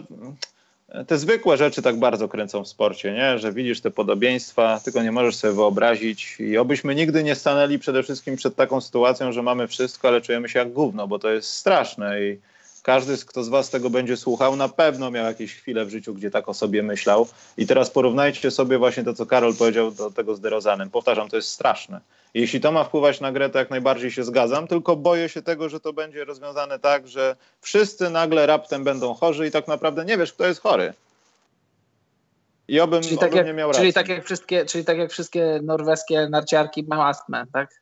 te zwykłe rzeczy tak bardzo kręcą w sporcie, nie? że widzisz te podobieństwa, tylko nie możesz sobie wyobrazić i obyśmy nigdy nie stanęli przede wszystkim przed taką sytuacją, że mamy wszystko, ale czujemy się jak gówno, bo to jest straszne i każdy, kto z was tego będzie słuchał, na pewno miał jakieś chwile w życiu, gdzie tak o sobie myślał. I teraz porównajcie sobie właśnie to, co Karol powiedział do tego z Derozanem. Powtarzam, to jest straszne. Jeśli to ma wpływać na grę, to jak najbardziej się zgadzam, tylko boję się tego, że to będzie rozwiązane tak, że wszyscy nagle raptem będą chorzy i tak naprawdę nie wiesz, kto jest chory. I obym, czyli tak jak, nie miał racji. Czyli tak, jak wszystkie, czyli tak jak wszystkie norweskie narciarki mają astmę, tak?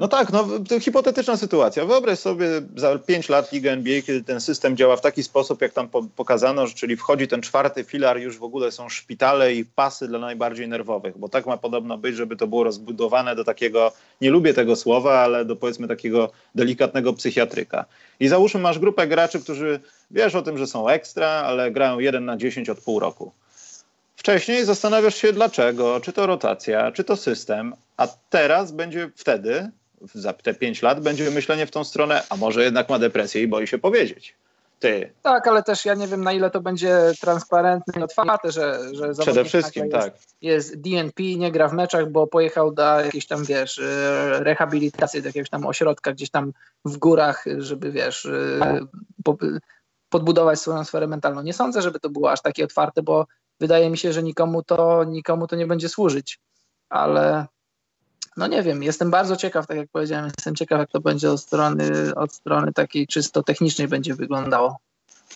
No tak, no to hipotetyczna sytuacja. Wyobraź sobie za 5 lat Liga NBA, kiedy ten system działa w taki sposób, jak tam po pokazano, że czyli wchodzi ten czwarty filar, już w ogóle są szpitale i pasy dla najbardziej nerwowych, bo tak ma podobno być, żeby to było rozbudowane do takiego, nie lubię tego słowa, ale do powiedzmy takiego delikatnego psychiatryka. I załóżmy masz grupę graczy, którzy wiesz o tym, że są ekstra, ale grają 1 na 10 od pół roku. Wcześniej zastanawiasz się dlaczego, czy to rotacja, czy to system, a teraz będzie wtedy, za te pięć lat, będzie myślenie w tą stronę, a może jednak ma depresję i boi się powiedzieć. Ty. Tak, ale też ja nie wiem, na ile to będzie transparentne i otwarte, że, że Przede wszystkim, jest, tak. Jest DNP, nie gra w meczach, bo pojechał do jakiejś tam, wiesz, e, rehabilitacji, do jakiegoś tam ośrodka gdzieś tam w górach, żeby, wiesz, e, podbudować swoją sferę mentalną. Nie sądzę, żeby to było aż takie otwarte, bo wydaje mi się, że nikomu to, nikomu to nie będzie służyć. Ale no nie wiem, jestem bardzo ciekaw, tak jak powiedziałem, jestem ciekaw, jak to będzie od strony, od strony takiej czysto technicznej będzie wyglądało.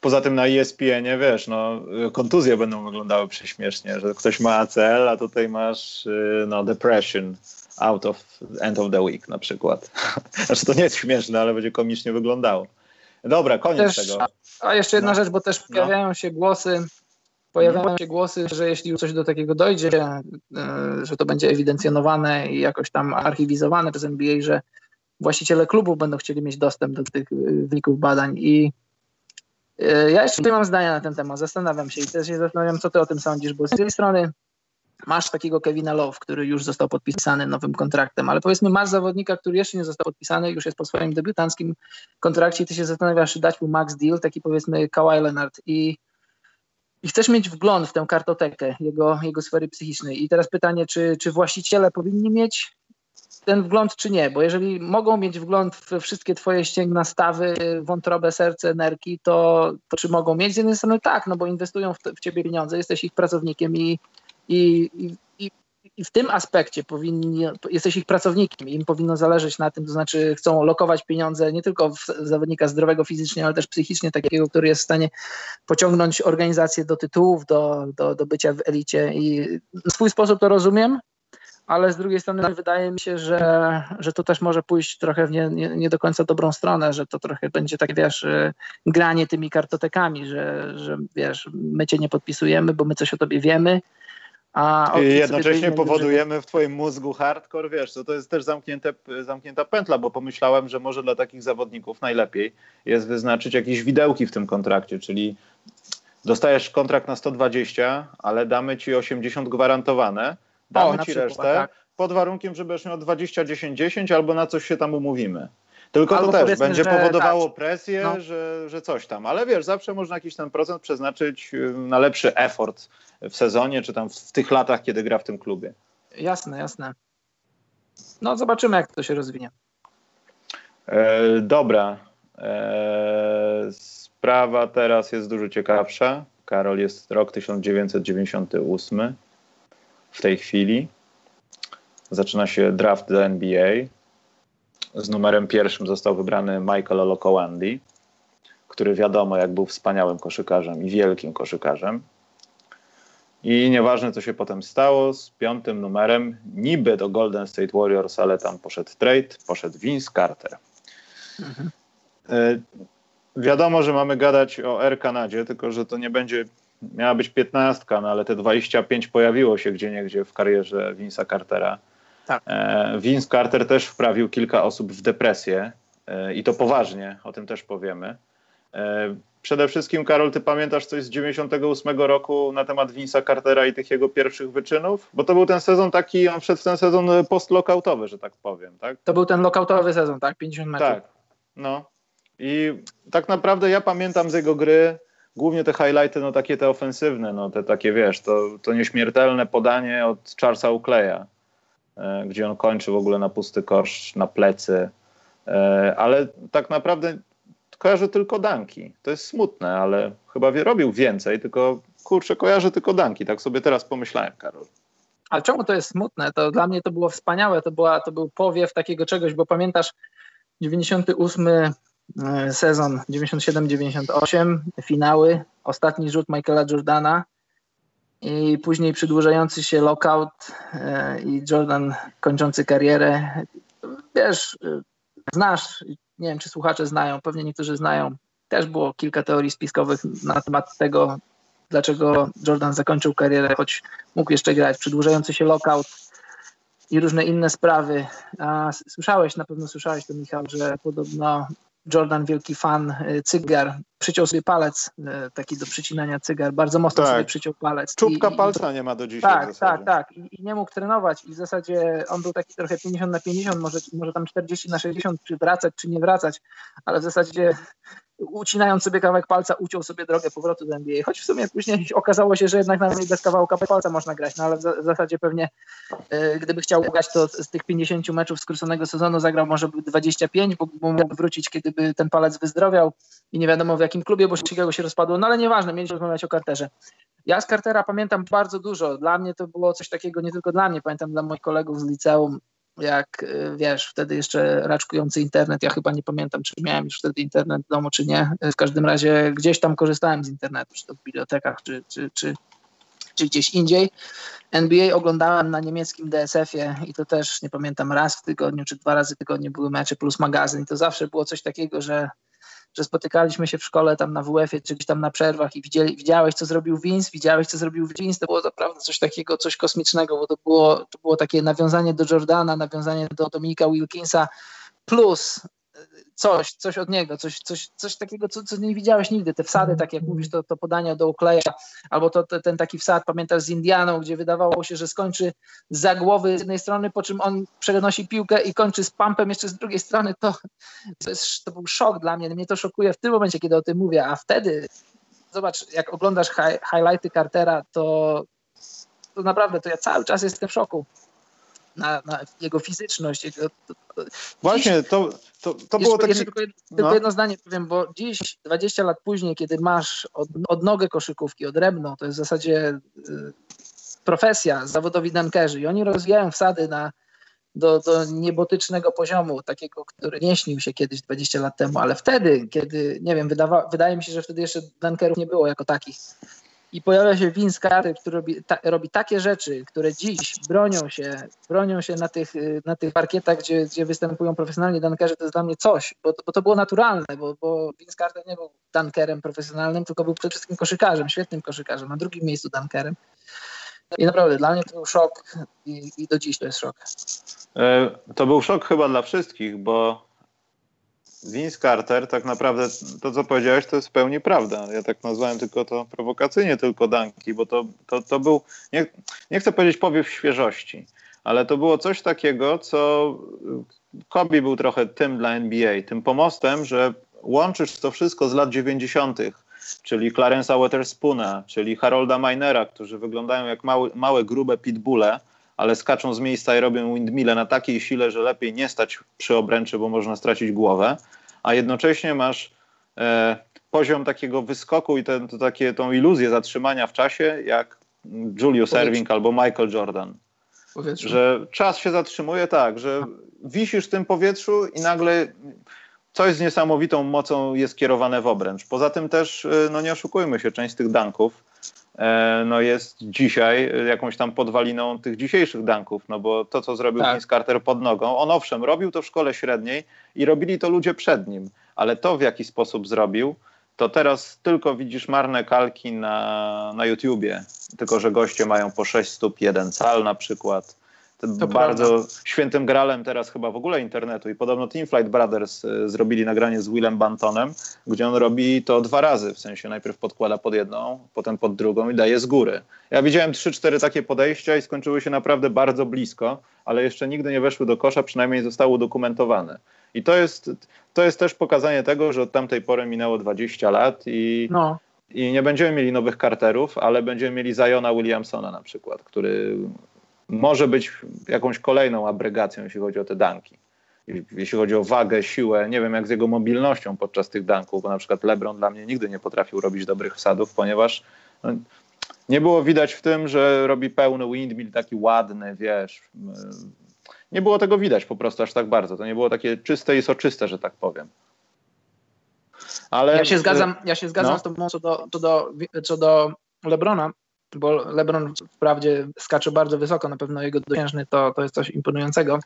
Poza tym na ESPN, nie wiesz, no, kontuzje będą wyglądały prześmiesznie, że ktoś ma ACL, a tutaj masz y, no, depression out of end of the week na przykład. <laughs> Znaczy to nie jest śmieszne, ale będzie komicznie wyglądało. Dobra, koniec też, tego. A, jeszcze jedna no. rzecz, bo też no. pojawiają no. się głosy, pojawiają się głosy, że jeśli coś do takiego dojdzie, e, że to będzie ewidencjonowane i jakoś tam archiwizowane przez NBA, że właściciele klubów będą chcieli mieć dostęp do tych e, wyników badań. I e, ja jeszcze nie mam zdania na ten temat, zastanawiam się i też się zastanawiam, co ty o tym sądzisz, bo z jednej strony masz takiego Kevina Love, który już został podpisany nowym kontraktem, ale powiedzmy masz zawodnika, który jeszcze nie został podpisany, już jest po swoim debiutanckim kontrakcie i ty się zastanawiasz, czy dać mu max deal, taki powiedzmy Kawhi Leonard. I, i chcesz mieć wgląd w tę kartotekę jego, jego sfery psychicznej. I teraz pytanie, czy, czy właściciele powinni mieć ten wgląd, czy nie? Bo jeżeli mogą mieć wgląd w wszystkie twoje ścięgna, stawy, wątrobę, serce, nerki, to, to czy mogą mieć? Z jednej strony tak, no bo inwestują w, w ciebie pieniądze, jesteś ich pracownikiem i i, i, i w tym aspekcie powinni, jesteś ich pracownikiem, im powinno zależeć na tym, to znaczy chcą lokować pieniądze nie tylko w zawodnika zdrowego fizycznie, ale też psychicznie, takiego, który jest w stanie pociągnąć organizację do tytułów, do, do, do bycia w elicie. I w swój sposób to rozumiem, ale z drugiej strony wydaje mi się, że, że to też może pójść trochę w nie, nie, nie, do końca dobrą stronę, że to trochę będzie tak, wiesz, y, granie tymi kartotekami, że, że wiesz, my cię nie podpisujemy, bo my coś o tobie wiemy, a I jednocześnie powodujemy w twoim mózgu hardcore, wiesz, to, to jest też zamknięte, zamknięta pętla, bo pomyślałem, że może dla takich zawodników najlepiej jest wyznaczyć jakieś widełki w tym kontrakcie, czyli dostajesz kontrakt na 120, ale damy ci 80 gwarantowane, damy o, ci przykład, resztę tak. pod warunkiem, żebyś miał 20, 10, 10 albo na coś się tam umówimy. Tylko Albo to też będzie powodowało tak. presję, no. że, że coś tam. Ale wiesz, zawsze można jakiś ten procent przeznaczyć na lepszy effort w sezonie, czy tam w tych latach, kiedy gra w tym klubie. Jasne, jasne. No zobaczymy, jak to się rozwinie. E, dobra. E, sprawa teraz jest dużo ciekawsza. Karol, jest rok 1998 w tej chwili. Zaczyna się draft do NBA. Z numerem pierwszym został wybrany Michael Olokowandi, który wiadomo, jak był wspaniałym koszykarzem i wielkim koszykarzem. I nieważne, co się potem stało, z piątym numerem niby do Golden State Warriors, ale tam poszedł trade, poszedł Vince Carter. Mhm. Y, wiadomo, że mamy gadać o Air Kanadzie, tylko że to nie będzie, miała być piętnastka, no ale te 25 pojawiło się gdzie niegdzie w karierze Vince'a Cartera. Tak. E, Vince Carter też wprawił kilka osób w depresję e, i to poważnie, o tym też powiemy. E, przede wszystkim, Karol, ty pamiętasz coś z 98 roku na temat Vince'a Cartera i tych jego pierwszych wyczynów? Bo to był ten sezon taki, on wszedł w ten sezon post-lockoutowy, że tak powiem, tak? To był ten lockoutowy sezon, tak? 50 meczów. Tak, no. I tak naprawdę ja pamiętam z jego gry głównie te highlighty, no takie te ofensywne, no te takie, wiesz, to, to nieśmiertelne podanie od Charlesa Ukleja E, gdzie on kończy w ogóle na pusty kosz, na plecy. E, ale tak naprawdę kojarzę tylko danki. To jest smutne, ale chyba robił więcej, tylko kurczę, kojarzę tylko danki. Tak sobie teraz pomyślałem, Karol. Ale czemu to jest smutne? To dla mnie to było wspaniałe. To, była, to był powiew takiego czegoś, bo pamiętasz 98 e, sezon, 97-98, finały, ostatni rzut Michaela Jordana i później przedłużający się lockout e, i Jordan kończący karierę. Wiesz, e, znasz, nie wiem czy słuchacze znają, pewnie niektórzy znają. Też było kilka teorii spiskowych na temat tego, dlaczego Jordan zakończył karierę, choć mógł jeszcze grać. Przedłużający się lockout i różne inne sprawy. A słyszałeś, na pewno słyszałeś to Michał, że podobno Jordan, wielki fan y, cygar, przyciął sobie palec, y, taki do przycinania cygar, bardzo mocno tak. sobie przyciął palec. Czubka I, palca i, nie ma do dzisiaj. Tak, tak, tak. I, I, nie mógł trenować i w zasadzie on był taki trochę 50 na 50, może, może tam 40 na 60, czy wracać, czy nie wracać, ale w zasadzie ucinając sobie kawałek palca, uciął sobie drogę powrotu do NBA. Choć w sumie później okazało się, że jednak nawet bez kawałka palca można grać, no ale w, zasadzie pewnie e, gdyby chciał grać, to z tych 50 meczów skróconego sezonu zagrał może 25, bo, bo mógł wrócić, kiedyby ten palec wyzdrowiał i nie wiadomo w jakim klubie, bo Chicago się rozpadło, no ale nieważne, mieliśmy rozmawiać o Carterze. Ja z Cartera pamiętam bardzo dużo. Dla mnie to było coś takiego, nie tylko dla mnie, pamiętam dla moich kolegów z liceum, jak y, wiesz, wtedy jeszcze raczkujący internet. Ja chyba nie pamiętam, czy miałem już wtedy internet w domu, czy nie. W każdym razie gdzieś tam korzystałem z internetu, czy to w bibliotekach, czy, czy, czy, czy gdzieś indziej. NBA oglądałem na niemieckim DSF-ie i to też nie pamiętam raz w tygodniu, czy dwa razy w tygodniu były mecze plus magazyn. I to zawsze było coś takiego, że że spotykaliśmy się w szkole tam na WF-ie, czy gdzieś tam na przerwach i widzieli, widziałeś, co zrobił Vince, widziałeś, co zrobił Vince, to było naprawdę coś takiego, coś kosmicznego, bo to było, to było takie nawiązanie do Jordana, nawiązanie do Dominika Wilkinsa, plus coś, coś od niego, coś, coś, coś takiego, co, co nie widziałeś nigdy. Te wsady, tak jak mówisz, to, to podania do ukleja, albo to, to, ten taki wsad, pamiętasz, z Indianą, gdzie wydawało się, że skończy za głowy z jednej strony, po czym on przenosi piłkę i kończy z pumpem jeszcze z drugiej strony, to, to, jest, to był szok dla mnie. Mnie to szokuje w tym momencie, kiedy o tym mówię, a wtedy, zobacz, jak oglądasz hi highlighty Cartera, to, to naprawdę, to ja cały czas jestem w szoku na, na jego fizyczność. Jego, to, to, Właśnie, dziś, to, to, to było takie... Tylko, jedno, no. tylko jedno zdanie powiem, bo dziś, 20 lat później, kiedy masz od, odnogę koszykówki, odrębną, to jest w zasadzie y, profesja, zawodowi dankerzy i oni rozwijają wsady na, do, do niebotycznego poziomu, takiego, który nie śnił się kiedyś 20 lat temu, ale wtedy, kiedy, nie wiem, wydawa, wydaje mi się, że wtedy jeszcze dankerów nie było jako takich i pojawia się Vince Carter, który robi, ta, robi, takie rzeczy, które dziś bronią się, bronią się na tych, na tych parkietach, gdzie, gdzie występują profesjonalni dunkerzy, to jest dla mnie coś, bo, bo to było naturalne, bo, bo Vince Carter nie był dunkerem profesjonalnym, tylko był przede wszystkim koszykarzem, świetnym koszykarzem, na drugim miejscu dunkerem. I naprawdę dla mnie to był szok i, i do dziś to jest szok. E, to był szok chyba dla wszystkich, bo Vince Carter, tak naprawdę to, co powiedziałeś, to jest w pełni prawda. Ja tak nazwałem tylko to prowokacyjnie, tylko danki, bo to, to, to był, nie, nie chcę powiedzieć powiew świeżości, ale to było coś takiego, co Kobe był trochę tym dla NBA, tym pomostem, że łączysz to wszystko z lat 90., czyli Clarence'a Waterspoona, czyli Harolda Minera, którzy wyglądają jak małe, małe grube pitbulle, ale skaczą z miejsca i robią windmille na takiej sile, że lepiej nie stać przy obręczy, bo można stracić głowę, a jednocześnie masz e, poziom takiego wyskoku i ten, to takie, tą iluzję zatrzymania w czasie, jak Julius. Erving albo Michael Jordan. Powietrzu. Że czas się zatrzymuje tak, że wisisz w tym powietrzu i nagle coś z niesamowitą mocą jest kierowane w obręcz. Poza tym też, e, no nie oszukujmy się, część z tych danków no jest dzisiaj jakąś tam podwaliną tych dzisiejszych danków, no bo to, co zrobił tak. Vince Carter pod nogą, on owszem, robił to w szkole średniej i robili to ludzie przed nim, ale to w jaki sposób zrobił, to teraz tylko widzisz marne kalki na, na YouTubie, tylko że goście mają po 6 stóp, jeden cal na przykład, to bardzo prawda. świętym gralem teraz chyba w ogóle internetu i podobno Team Flight Brothers y, zrobili nagranie z Willem Bantonem, gdzie on robi to dwa razy, w sensie najpierw podkłada pod jedną, potem pod drugą i daje z góry. Ja widziałem trzy, cztery takie podejścia i skończyły się naprawdę bardzo blisko, ale jeszcze nigdy nie weszły do kosza, przynajmniej zostały udokumentowane. I to jest, to jest też pokazanie tego, że od tamtej pory minęło 20 lat i, no. i nie będziemy mieli nowych karterów, ale będziemy mieli Zajona Williamsona na przykład, który może być jakąś kolejną abrygacją, jeśli chodzi o te danki. Jeśli chodzi o wagę, siłę, nie wiem jak z jego mobilnością podczas tych danków, bo na przykład LeBron dla mnie nigdy nie potrafił robić dobrych wsadów, ponieważ no, nie było widać w tym, że robi pełny windmill taki ładny, wiesz. Nie było tego widać po prostu aż tak bardzo. To nie było takie czyste i soczyste, że tak powiem. Ale, ja się zgadzam, ja się zgadzam no. z tobą co do, co do, co do Lebrona, bo LeBron wprawdzie skacze bardzo wysoko, na pewno jego dosiężny to, to jest coś imponującego,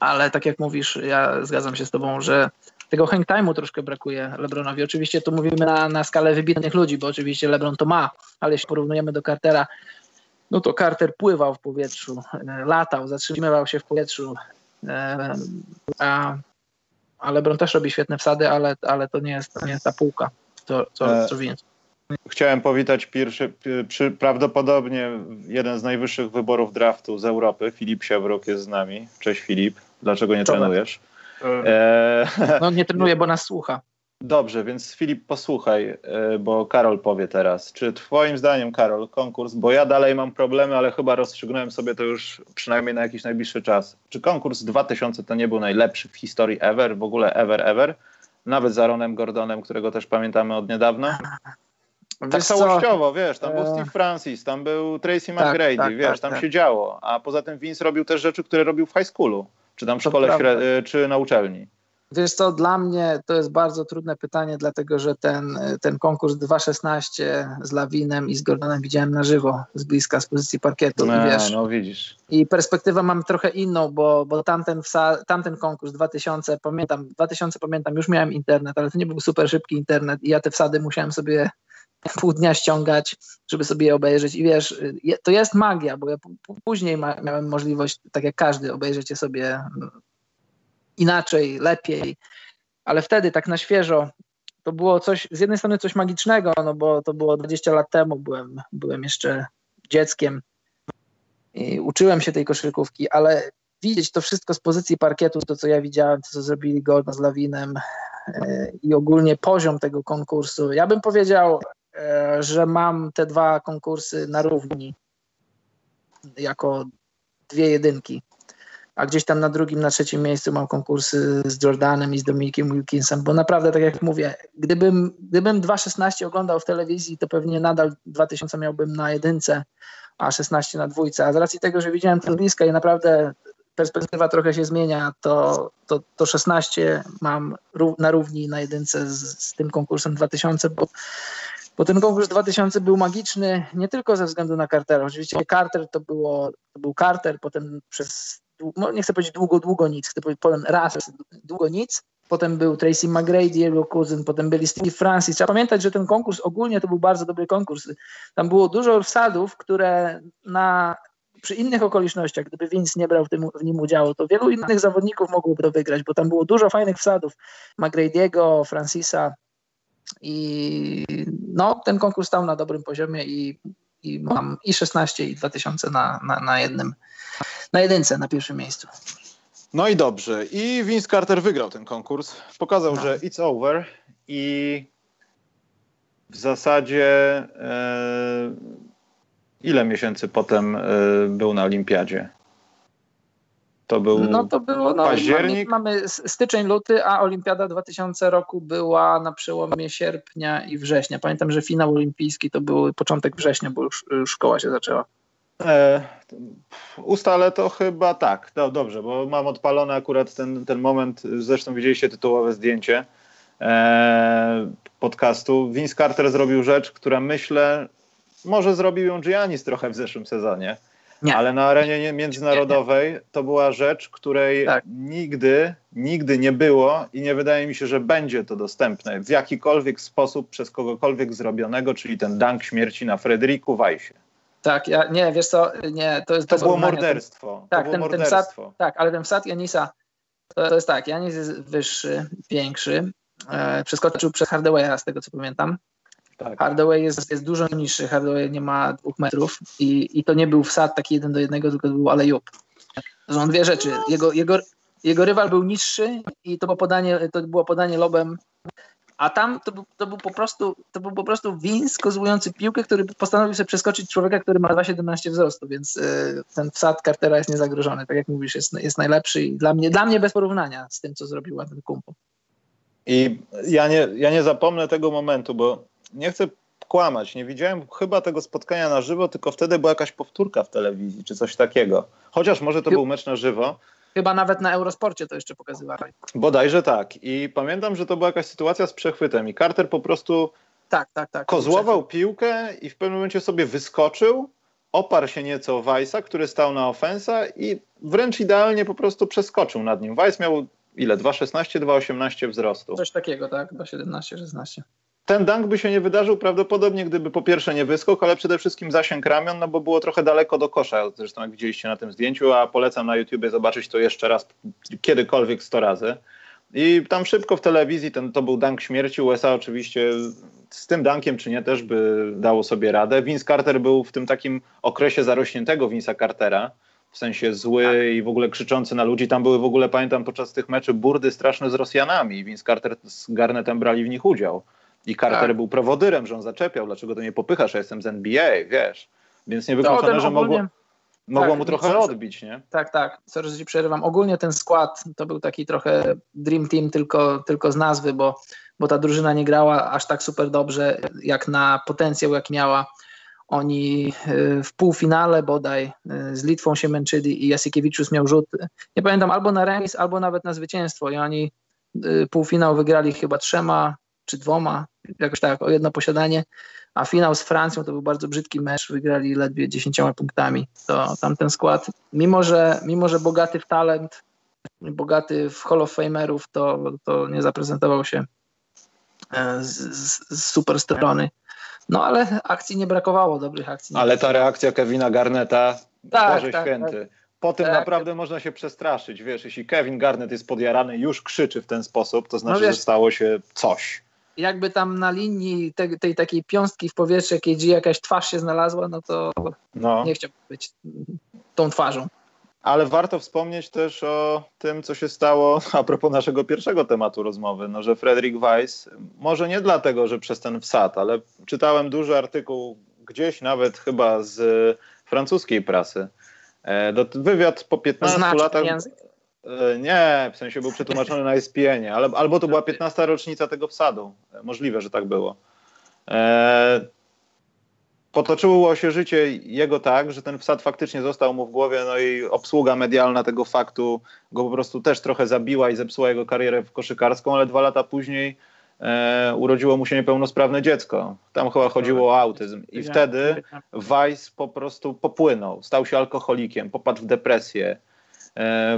ale tak jak mówisz, ja zgadzam się z tobą, że tego hang time'u troszkę brakuje LeBronowi. Oczywiście tu mówimy na, na skalę wybitnych ludzi, bo oczywiście LeBron to ma, ale jeśli porównujemy do Cartera, no to Carter pływał w powietrzu, latał, zatrzymywał się w powietrzu, e, a, a LeBron też robi świetne wsady, ale, ale to, nie jest, to nie jest ta półka, co, co, co więcej. Chciałem powitać pierwszy, przy, prawdopodobnie jeden z najwyższych wyborów draftu z Europy. Filip Siewrok jest z nami. Cześć Filip, dlaczego nie trenujesz? E... No nie trenuję, bo nas słucha. Dobrze, więc Filip posłuchaj, e, bo Karol powie teraz. Czy twoim zdaniem, Karol, konkurs, bo ja dalej mam problemy, ale chyba rozstrzygnąłem sobie to już przynajmniej na jakiś najbliższy czas. Czy konkurs 2000 to nie był najlepszy w historii ever, w ogóle ever, ever? Nawet za Ronem Gordonem, którego też pamiętamy od niedawna? Tak wiesz całościowo, co? wiesz, tam był e, Steve Francis, tam był Tracy tak, McGrady, tak, wiesz, tak, tam tak. się działo, a poza tym Vince robił też rzeczy, które robił w high schoolu, czy tam w szkole, śred... czy na uczelni. Wiesz co, dla mnie to jest bardzo trudne pytanie, dlatego że ten, ten konkurs 2.16 z Lawinem i z Gordonem widziałem na żywo, z bliska, z pozycji parkietu. No, wiesz, no widzisz. I perspektywę mam trochę inną, bo, bo tamten, tamten konkurs 2000, pamiętam, 2000 pamiętam, już miałem internet, ale to nie był super szybki internet i ja te wsady musiałem sobie pół dnia ściągać, żeby sobie je obejrzeć. I wiesz, to jest magia, bo ja później miałem możliwość, tak jak każdy, obejrzeć je sobie inaczej, lepiej. Ale wtedy tak na świeżo to było coś, z jednej strony coś magicznego, no bo to było 20 lat temu, byłem, byłem jeszcze dzieckiem i uczyłem się tej koszykówki, ale widzieć to wszystko z pozycji parkietu, to co ja widziałem, to co zrobili Gordon z Lawinem e, i ogólnie poziom tego konkursu. Ja bym powiedział, że mam te dwa konkursy na równi jako dwie jedynki. A gdzieś tam na drugim, na trzecim miejscu mam konkursy z Jordanem i z Dominikiem Wilkinsem, bo naprawdę, tak jak mówię, gdybym, gdybym 2.16 oglądał w telewizji, to pewnie nadal 2000 miałbym na jedynce, a 16 na dwójce, a z racji tego, że widziałem to bliska i naprawdę perspektywa trochę się zmienia, to, to, to 16 mam na równi na jedynce z, z tym konkursem 2000, bo bo ten konkurs 2000 był magiczny nie tylko ze względu na Cartera. Oczywiście Carter to, było, to był Carter, potem przez no, nie chcę powiedzieć długo, długo nic, chcę powiedzieć raz długo nic. Potem był Tracy McGrady, jego kuzyn, potem byli Steve Francis. Trzeba pamiętać, że ten konkurs ogólnie to był bardzo dobry konkurs. Tam było dużo wsadów, które na, przy innych okolicznościach, gdyby Vince nie brał w, tym, w nim udziału, to wielu innych zawodników mogłoby to wygrać, bo tam było dużo fajnych wsadów. McGrady'ego, Francisa i no, ten konkurs stał na dobrym poziomie i, i mam i 16 i 2000 na, na, na jednym na jedynce, na pierwszym miejscu. No i dobrze. I Vince Carter wygrał ten konkurs. Pokazał, no. że it's over i w zasadzie e, ile miesięcy potem e, był na olimpiadzie? To był no to było, no, październik? Mamy, mamy styczeń, luty, a olimpiada 2000 roku była na przełomie sierpnia i września. Pamiętam, że finał olimpijski to był początek września, bo już szkoła się zaczęła. E, ustalę to chyba tak. No, dobrze, bo mam odpalony akurat ten, ten moment. Zresztą widzieliście tytułowe zdjęcie e, podcastu. Vince Carter zrobił rzecz, która myślę, może zrobił ją Giannis trochę w zeszłym sezonie. Nie. Ale na arenie międzynarodowej to była rzecz, której tak. nigdy, nigdy nie było i nie wydaje mi się, że będzie to dostępne w jakikolwiek sposób przez kogokolwiek zrobionego, czyli ten dank śmierci na Frederiku Weissie. Tak, ja, nie, wiesz co, nie, to jest... To było morderstwo. tak, było ten, morderstwo. Ten tak, ale ten wsad Janisa, to, to, jest tak, Janis jest wyższy, większy, e, przeskoczył przez Hardawaya, z tego co pamiętam. Tak. Hardaway jest, jest dużo niższy, Hardaway nie ma dwóch metrów i, i to nie był wsad taki jeden do jednego, tylko to był alejup. To są dwie rzeczy. Jego, jego, jego rywal był niższy i to było podanie, to było podanie lobem a tam to był, to był po prostu to był po prostu Vince kozłujący piłkę, który postanowił sobie przeskoczyć człowieka, który ma 2,17 wzrostu, więc y, ten wsad Cartera jest niezagrożony. Tak jak mówisz, jest, jest najlepszy i dla mnie, dla mnie bez porównania z tym, co zrobił ten kumpu. I ja nie, ja nie zapomnę tego momentu, bo nie chcę kłamać. Nie widziałem chyba tego spotkania na żywo, tylko wtedy była jakaś powtórka w telewizji, czy coś takiego. Chociaż może to był mecz na żywo. Chyba nawet na Eurosporcie to jeszcze pokazywali. Bodajże tak. I pamiętam, że to była jakaś sytuacja z przechwytem i Carter po prostu tak, tak, tak, kozłował piłkę i w pewnym momencie sobie wyskoczył, oparł się nieco o Weissa, który stał na ofensa i wręcz idealnie po prostu przeskoczył nad nim. Weiss miał ile? 2,16, 2,18 wzrostu. Coś takiego, tak? 2,17, 16 ten dunk by się nie wydarzył prawdopodobnie, gdyby po pierwsze nie wyskok, ale przede wszystkim zasięg ramion, no bo było trochę daleko do kosza, zresztą jak widzieliście na tym zdjęciu, a polecam na YouTubie zobaczyć to jeszcze raz, kiedykolwiek 100 razy. I tam szybko w telewizji ten, to był dunk śmierci. USA oczywiście z tym dunkiem czy nie też by dało sobie radę. Vince Carter był w tym takim okresie zarośniętego Vince'a Cartera, w sensie zły tak. i w ogóle krzyczący na ludzi. Tam były w ogóle, pamiętam, podczas tych meczy burdy straszne z Rosjanami. Vince Carter z Garnetem brali w nich udział. I Carter tak. był prowodyrem, że on zaczepiał, dlaczego to nie popychasz, ja jestem z NBA, wiesz. Więc niewykluczone, że mogło, mogło tak, mu trochę odbić, nie? Tak, tak. Sorry, że ci przerywam. Ogólnie ten skład to był taki trochę Dream Team tylko, tylko z nazwy, bo, bo ta drużyna nie grała aż tak super dobrze, jak na potencjał, jak miała. Oni y, w półfinale bodaj y, z Litwą się męczyli i Jasykiewiczus miał rzut, nie pamiętam, albo na remis, albo nawet na zwycięstwo i oni y, półfinał wygrali chyba trzema czy dwoma, jakoś tak, o jedno posiadanie, a finał z Francją to był bardzo brzydki mecz, wygrali ledwie dziesięcioma punktami. To tamten skład, mimo że, mimo że bogaty w talent, bogaty w Hall of Famerów, to, to nie zaprezentował się e, z, z, z super strony. No ale akcji nie brakowało, dobrych akcji. Ale ta reakcja Kevina Garneta, tak, Boże tak, Święty. Tak. Po tym tak. naprawdę można się przestraszyć. Wiesz, jeśli Kevin Garnett jest podjarany już krzyczy w ten sposób, to znaczy, no wiesz, że stało się coś jakby tam na linii te, tej takiej piąstki w powietrze KG jakaś twarz się znalazła, no to no. nie chciałbym być tą twarzą. Ale warto wspomnieć też o tym, co się stało <laughs> a propos naszego pierwszego tematu rozmowy, no, że Frederick Weiss, może nie dlatego, że przez ten wsad, ale czytałem duży artykuł gdzieś nawet chyba z francuskiej prasy. E, wywiad po 15 Znaczy latach. Język? E, nie, w sensie był przetłumaczony na ESPN, ale, albo to była 15 rocznica tego wsadu. E, możliwe, że tak było. E, potoczyło się życie jego tak, że ten wsad faktycznie został mu w głowie, no i obsługa medialna tego faktu go po prostu też trochę zabiła i zepsuła jego karierę w koszykarską, ale dwa lata później e, urodziło mu się niepełnosprawne dziecko. Tam chyba chodziło o autyzm. I wtedy Weiss po prostu popłynął, stał się alkoholikiem, popadł w depresję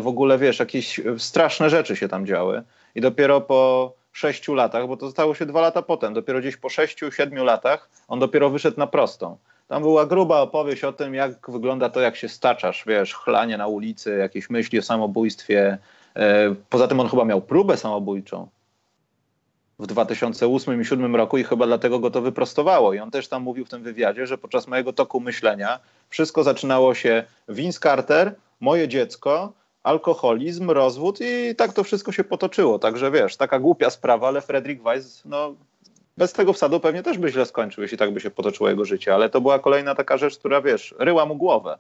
w ogóle wiesz, jakieś straszne rzeczy się tam działy. I dopiero po sześciu latach, bo to stało się dwa lata potem, dopiero gdzieś po sześciu, siedmiu latach on dopiero wyszedł na prostą. Tam była gruba opowieść o tym, jak wygląda to, jak się staczasz, wiesz, chlanie na ulicy, jakieś myśli o samobójstwie. E, poza tym on chyba miał próbę samobójczą w 2008 i 2007 roku i chyba dlatego go to wyprostowało. I on też tam mówił w tym wywiadzie, że podczas mojego toku myślenia wszystko zaczynało się Vince Carter, moje dziecko, alkoholizm, rozwód i tak to wszystko się potoczyło. Także wiesz, taka głupia sprawa, ale Frederick Weiss, no bez tego wsadu pewnie też by źle skończył, jeśli tak by się potoczyło jego życie, ale to była kolejna taka rzecz, która wiesz, ryła mu głowę.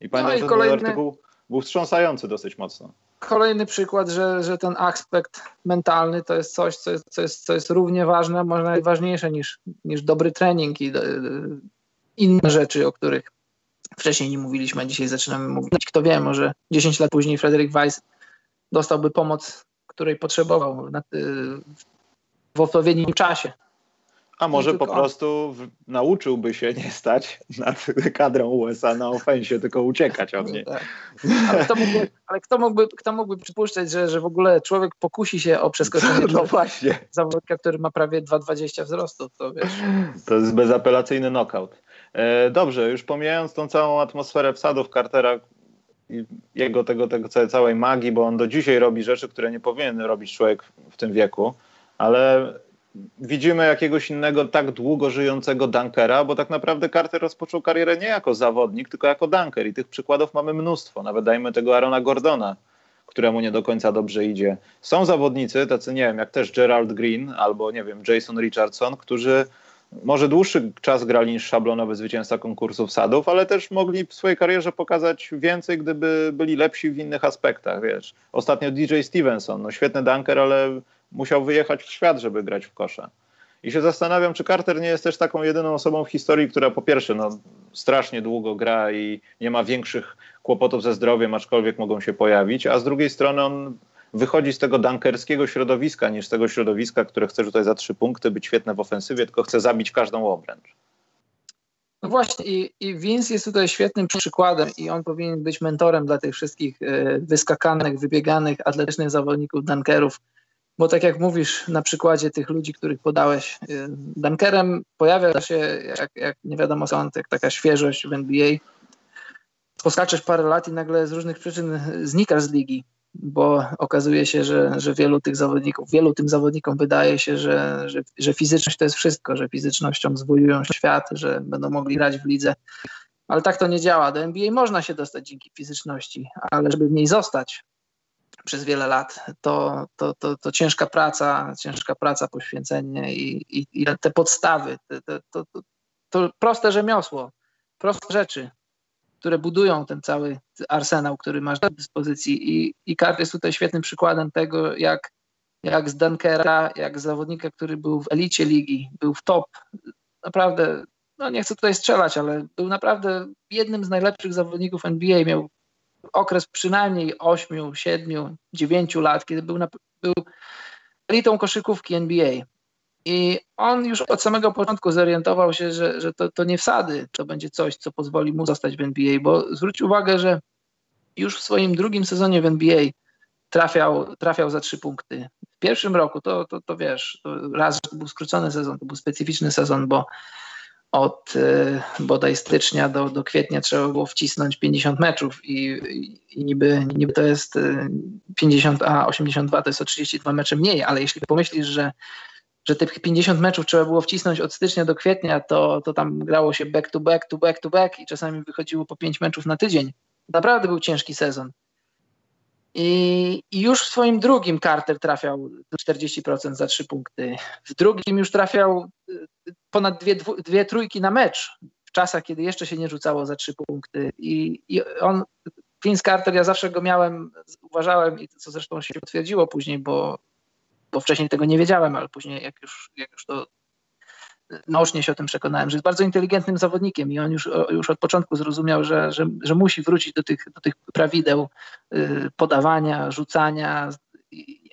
I pamiętam, no i że kolejny... ten artykuł był wstrząsający dosyć mocno. Kolejny przykład, że, że ten aspekt mentalny to jest coś, co jest, co jest, co jest równie ważne, może nawet ważniejsze niż, niż dobry trening i e, inne rzeczy, o których wcześniej nie mówiliśmy, a dzisiaj zaczynamy mówić. Kto wie, może 10 lat później Frederick Weiss dostałby pomoc, której potrzebował w odpowiednim czasie. A może po prostu nauczyłby się nie stać nad kadrą USA na ofensie, tylko uciekać od niej. Tak. Ale, kto mógłby, ale kto, mógłby, kto mógłby przypuszczać, że, że w ogóle człowiek pokusi się o przeskoczenie <laughs> no właśnie. zawodnika, który ma prawie 2,20 wzrostu, to wiesz. To jest bezapelacyjny knockout. E, dobrze, już pomijając tą całą atmosferę wsadów Cartera jego tego, tego całej magii, bo on do dzisiaj robi rzeczy, które nie powinien robić człowiek w tym wieku, ale widzimy jakiegoś innego tak długo żyjącego dunkera, bo tak naprawdę Carter rozpoczął karierę nie jako zawodnik, tylko jako dunker i tych przykładów mamy mnóstwo. Nawet dajmy tego Arona Gordona, któremu nie do końca dobrze idzie. Są zawodnicy, tacy nie wiem, jak też Gerald Green albo nie wiem, Jason Richardson, którzy może dłuższy czas grali niż szablonowy zwycięzca konkursów sadów, ale też mogli w swojej karierze pokazać więcej, gdyby byli lepsi w innych aspektach, wiesz. Ostatnio DJ Stevenson, no świetny dunker, ale musiał wyjechać w świat, żeby grać w kosza. I się zastanawiam, czy Carter nie jest też taką jedyną osobą w historii, która po pierwsze no, strasznie długo gra i nie ma większych kłopotów ze zdrowiem, aczkolwiek mogą się pojawić, a z drugiej strony on wychodzi z tego dunkerskiego środowiska, niż z tego środowiska, które chce tutaj za trzy punkty, być świetne w ofensywie, tylko chce zabić każdą obręcz. No właśnie i, i Vince jest tutaj świetnym przykładem i on powinien być mentorem dla tych wszystkich e, wyskakanych, wybieganych, atletycznych zawodników dunkerów, bo tak jak mówisz na przykładzie tych ludzi, których podałeś, e, dunkerem pojawia się, jak, jak nie wiadomo skąd, jak taka świeżość w NBA, poskaczesz parę lat i nagle z różnych przyczyn znikasz z ligi bo okazuje się, że, że wielu tych zawodników, wielu tym zawodnikom wydaje się, że, że, że fizyczność to jest wszystko, że fizycznością zwojują świat, że będą mogli grać w lidze. Ale tak to nie działa. Do NBA można się dostać dzięki fizyczności, ale żeby w niej zostać przez wiele lat, to, to, to, to ciężka praca, ciężka praca, poświęcenie i, i, i te podstawy, to, to, to proste rzemiosło, proste rzeczy, które budują ten cały arsenał, który masz do dyspozycji. I, i Carter jest tutaj świetnym przykładem tego, jak, jak z Dunkera, jak z zawodnika, który był w elicie ligi, był w top. Naprawdę, no nie chcę tutaj strzelać, ale był naprawdę jednym z najlepszych zawodników NBA. Miał okres przynajmniej 8, 7, 9 lat, kiedy był, na, był elitą koszykówki NBA. I on już od samego początku zorientował się, że, że to, to nie wsady to będzie coś, co pozwoli mu zostać w NBA, bo zwróć uwagę, że już w swoim drugim sezonie w NBA trafiał, trafiał za trzy punkty. W pierwszym roku to, to, to wiesz, to raz, to był skrócony sezon, to był specyficzny sezon, bo od y, bodaj stycznia do, do kwietnia trzeba było wcisnąć 50 meczów i, i niby, niby to jest 50, y, a 82 to jest o 32 mecze mniej, ale jeśli pomyślisz, że że tych 50 meczów trzeba było wcisnąć od stycznia do kwietnia, to, to tam grało się back to back, to back to back i czasami wychodziło po 5 meczów na tydzień. Naprawdę był ciężki sezon. I, I, już w swoim drugim Carter trafiał 40% za 3 punkty. W drugim już trafiał y, ponad dwie, dwie trójki na mecz w czasach, kiedy jeszcze się nie rzucało za 3 punkty. I, i on, Vince Carter, ja zawsze go miałem, uważałem, i co zresztą się potwierdziło później, bo bo wcześniej tego nie wiedziałem, ale później jak już, jak już to naocznie się o tym przekonałem, że jest bardzo inteligentnym zawodnikiem i on już, już od początku zrozumiał, że, że, że musi wrócić do tych, do tych prawideł y, podawania, rzucania,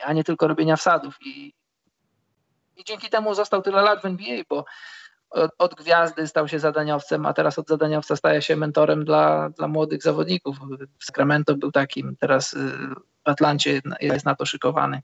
a nie tylko robienia wsadów. I, i dzięki temu został tyle lat w NBA, bo od, od, gwiazdy stał się zadaniowcem, a teraz od zadaniowca staje się mentorem dla, dla młodych zawodników. W Sacramento był takim, teraz y, w Atlancie jest na to szykowany.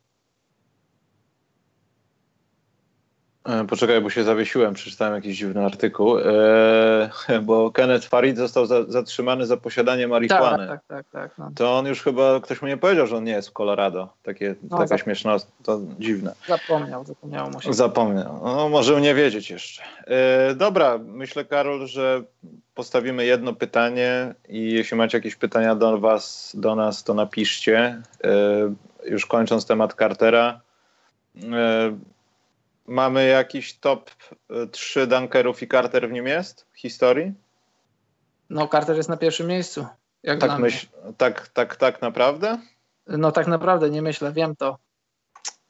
E, poczekaj, bo się zawiesiłem, przeczytałem jakiś dziwny artykuł, e, <laughs> bo Kenneth Farid został za, zatrzymany za posiadanie marihuany. Tak, tak, tak. tak no. To on już chyba, ktoś mu nie powiedział, że on nie jest w Colorado. Takie, no, taka śmieszna, to dziwne. Zapomniał, zapomniał mu się. Zapomniał, no może nie wiedzieć jeszcze. E, dobra, myślę Karol, że postawimy jedno pytanie i jeśli macie jakieś pytania do was, do nas, to napiszcie. E, już kończąc temat Cartera, e, Mamy jakiś top 3 y, dunkerów i Carter w nim jest w historii? No, Carter jest na pierwszym miejscu. Jak tak, myśl, tak, tak, tak naprawdę? No tak naprawdę, nie myślę, wiem to.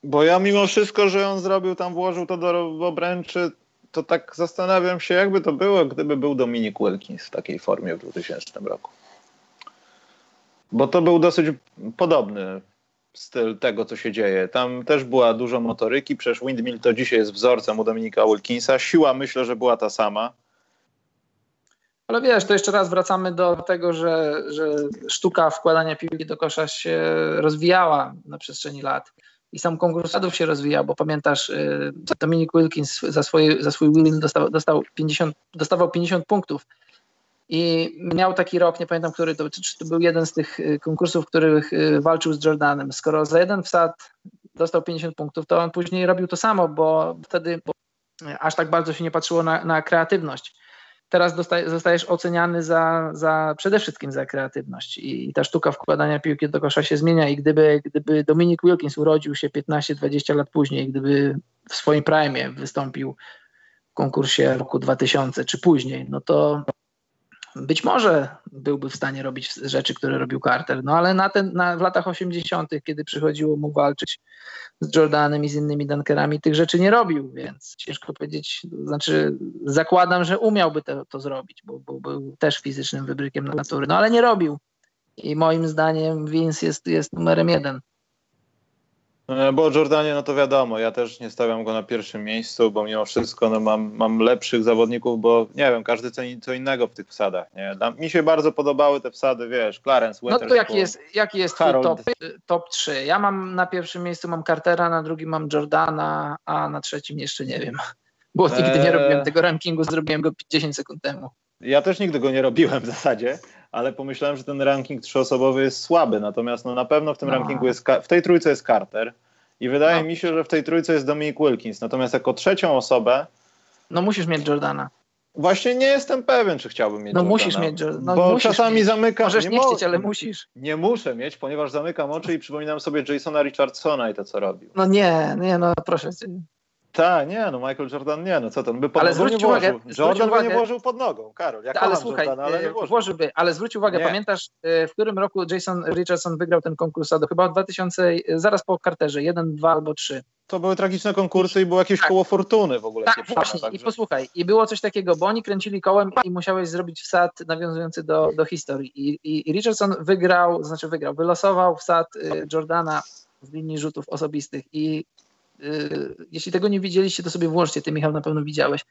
Bo ja mimo wszystko, że on zrobił tam, włożył to do obręczy, to tak zastanawiam się, jakby to było, gdyby był Dominik Wilkins w takiej formie w 2000 roku. Bo to był dosyć podobny styl tego, co się dzieje. Tam też była dużo motoryki, przecież Windmill to dzisiaj jest wzorcem u Dominika Wilkinsa. Siła myślę, że była ta sama. Ale wiesz, to jeszcze raz wracamy do tego, że, że sztuka wkładania piłki do kosza się rozwijała na przestrzeni lat. I sam konkurs sadów się rozwijał, bo pamiętasz, y, Dominik Wilkins za, swoje, za swój Windmill dostał, dostał 50, dostawał 50 punktów i miał taki rok, nie pamiętam, który to, czy to był jeden z tych y, konkursów, w których y, walczył z Jordanem. Skoro za jeden wsad dostał 50 punktów, to on później robił to samo, bo wtedy aż tak bardzo się nie patrzyło na, na kreatywność. Teraz zostajesz oceniany za, za przede wszystkim za kreatywność i ta sztuka wkładania piłki do kosza się zmienia i gdyby, gdyby Dominik Wilkins urodził się 15-20 lat później, gdyby w swoim prime wystąpił w konkursie roku 2000 czy później, no to być może byłby w stanie robić rzeczy, które robił Carter, no ale na ten, na, w latach 80., kiedy przychodziło mu walczyć z Jordanem i z innymi dunkerami, tych rzeczy nie robił, więc ciężko powiedzieć, znaczy zakładam, że umiałby to, zrobić, bo, bo był też fizycznym wybrykiem natury, no ale nie robił. I moim zdaniem Vince jest, jest numerem jeden. E, bo o Jordanie, no to wiadomo, ja też nie stawiam go na pierwszym miejscu, bo mimo wszystko no, mam, mam lepszych zawodników, bo nie wiem, każdy ceni co innego w tych wsadach. Nie? mi się bardzo podobały te wsady, wiesz, Clarence No to jaki jest, jaki jest twój top, top 3? Ja mam na pierwszym miejscu mam Cartera, na drugim mam Jordana, a na trzecim jeszcze nie wiem. Bo nigdy nie robiłem tego rankingu, zrobiłem go 10 sekund temu. Ja też nigdy go nie robiłem w zasadzie, ale pomyślałem, że ten ranking trzyosobowy jest słaby. Natomiast no, na pewno w tym no. rankingu jest, w tej trójce jest Carter i wydaje no. mi się, że w tej trójce jest Dominic Wilkins. Natomiast jako trzecią osobę. No musisz mieć Jordana. Właśnie nie jestem pewien, czy chciałbym mieć No Jordana, musisz mieć No, bo musisz czasami mieć. zamykam. Możesz nie, nie chcieć, ale musisz. Nie muszę mieć, ponieważ zamykam oczy i przypominam sobie Jasona Richardsona i to, co robił. No nie, nie, no proszę cię. Tak, nie, no Michael Jordan nie, no co to, on by pod ale nogą nie włożył. Uwagę, Jordan uwagę, by nie włożył pod nogą, Karol. Ja ale słuchaj, Jordana, ale nie e, włożyłby, ale zwróć uwagę, nie. pamiętasz e, w którym roku Jason Richardson wygrał ten konkurs to Chyba w 2000, zaraz po Carterze, jeden, dwa albo trzy. To były tragiczne konkursy i było jakieś tak. koło fortuny w ogóle. Tak, właśnie. Także... I posłuchaj, i było coś takiego, bo oni kręcili kołem i musiałeś zrobić wsad nawiązujący do, do historii. I, I Richardson wygrał, znaczy wygrał, wylosował wsad Jordana z linii rzutów osobistych i jeśli tego nie widzieliście, to sobie włączcie, ty Michał na pewno widziałeś.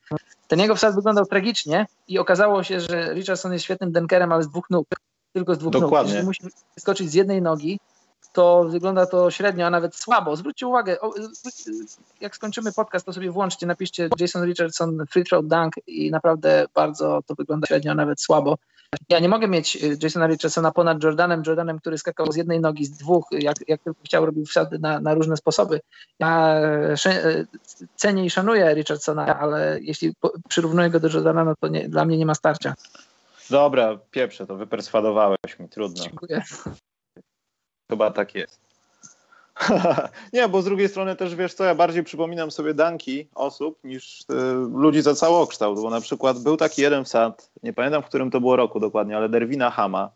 Ten jego wsad wyglądał tragicznie i okazało się, że Richardson jest świetnym denkerem, ale z dwóch nóg, tylko z dwóch Dokładnie. nóg. Jeżeli musi skoczyć z jednej nogi, to wygląda to średnio, a nawet słabo. Zwróćcie uwagę, jak skończymy podcast, to sobie włączcie, napiszcie Jason Richardson free throw dunk i naprawdę bardzo to wygląda średnio, a nawet słabo. Ja nie mogę mieć y, Jasona Richardsona ponad Jordanem, Jordanem, który skakał z jednej nogi, z dwóch, jak, jak tylko chciał, robił wsady na, na różne sposoby. Ja e, e, cenię i szanuję Richardsona, ale jeśli przyrównuję go do Jordana, no to nie, dla mnie nie ma starcia. Dobra, pieprze, to wyperswadowałeś mi, trudno. Dziękuję. Chyba tak jest. <laughs> nie, bo z drugiej strony też wiesz co, ja bardziej przypominam sobie danki osób niż y, ludzi za całokształt, bo na przykład był taki jeden wsad, nie pamiętam w którym to było roku dokładnie, ale Derwina Hama,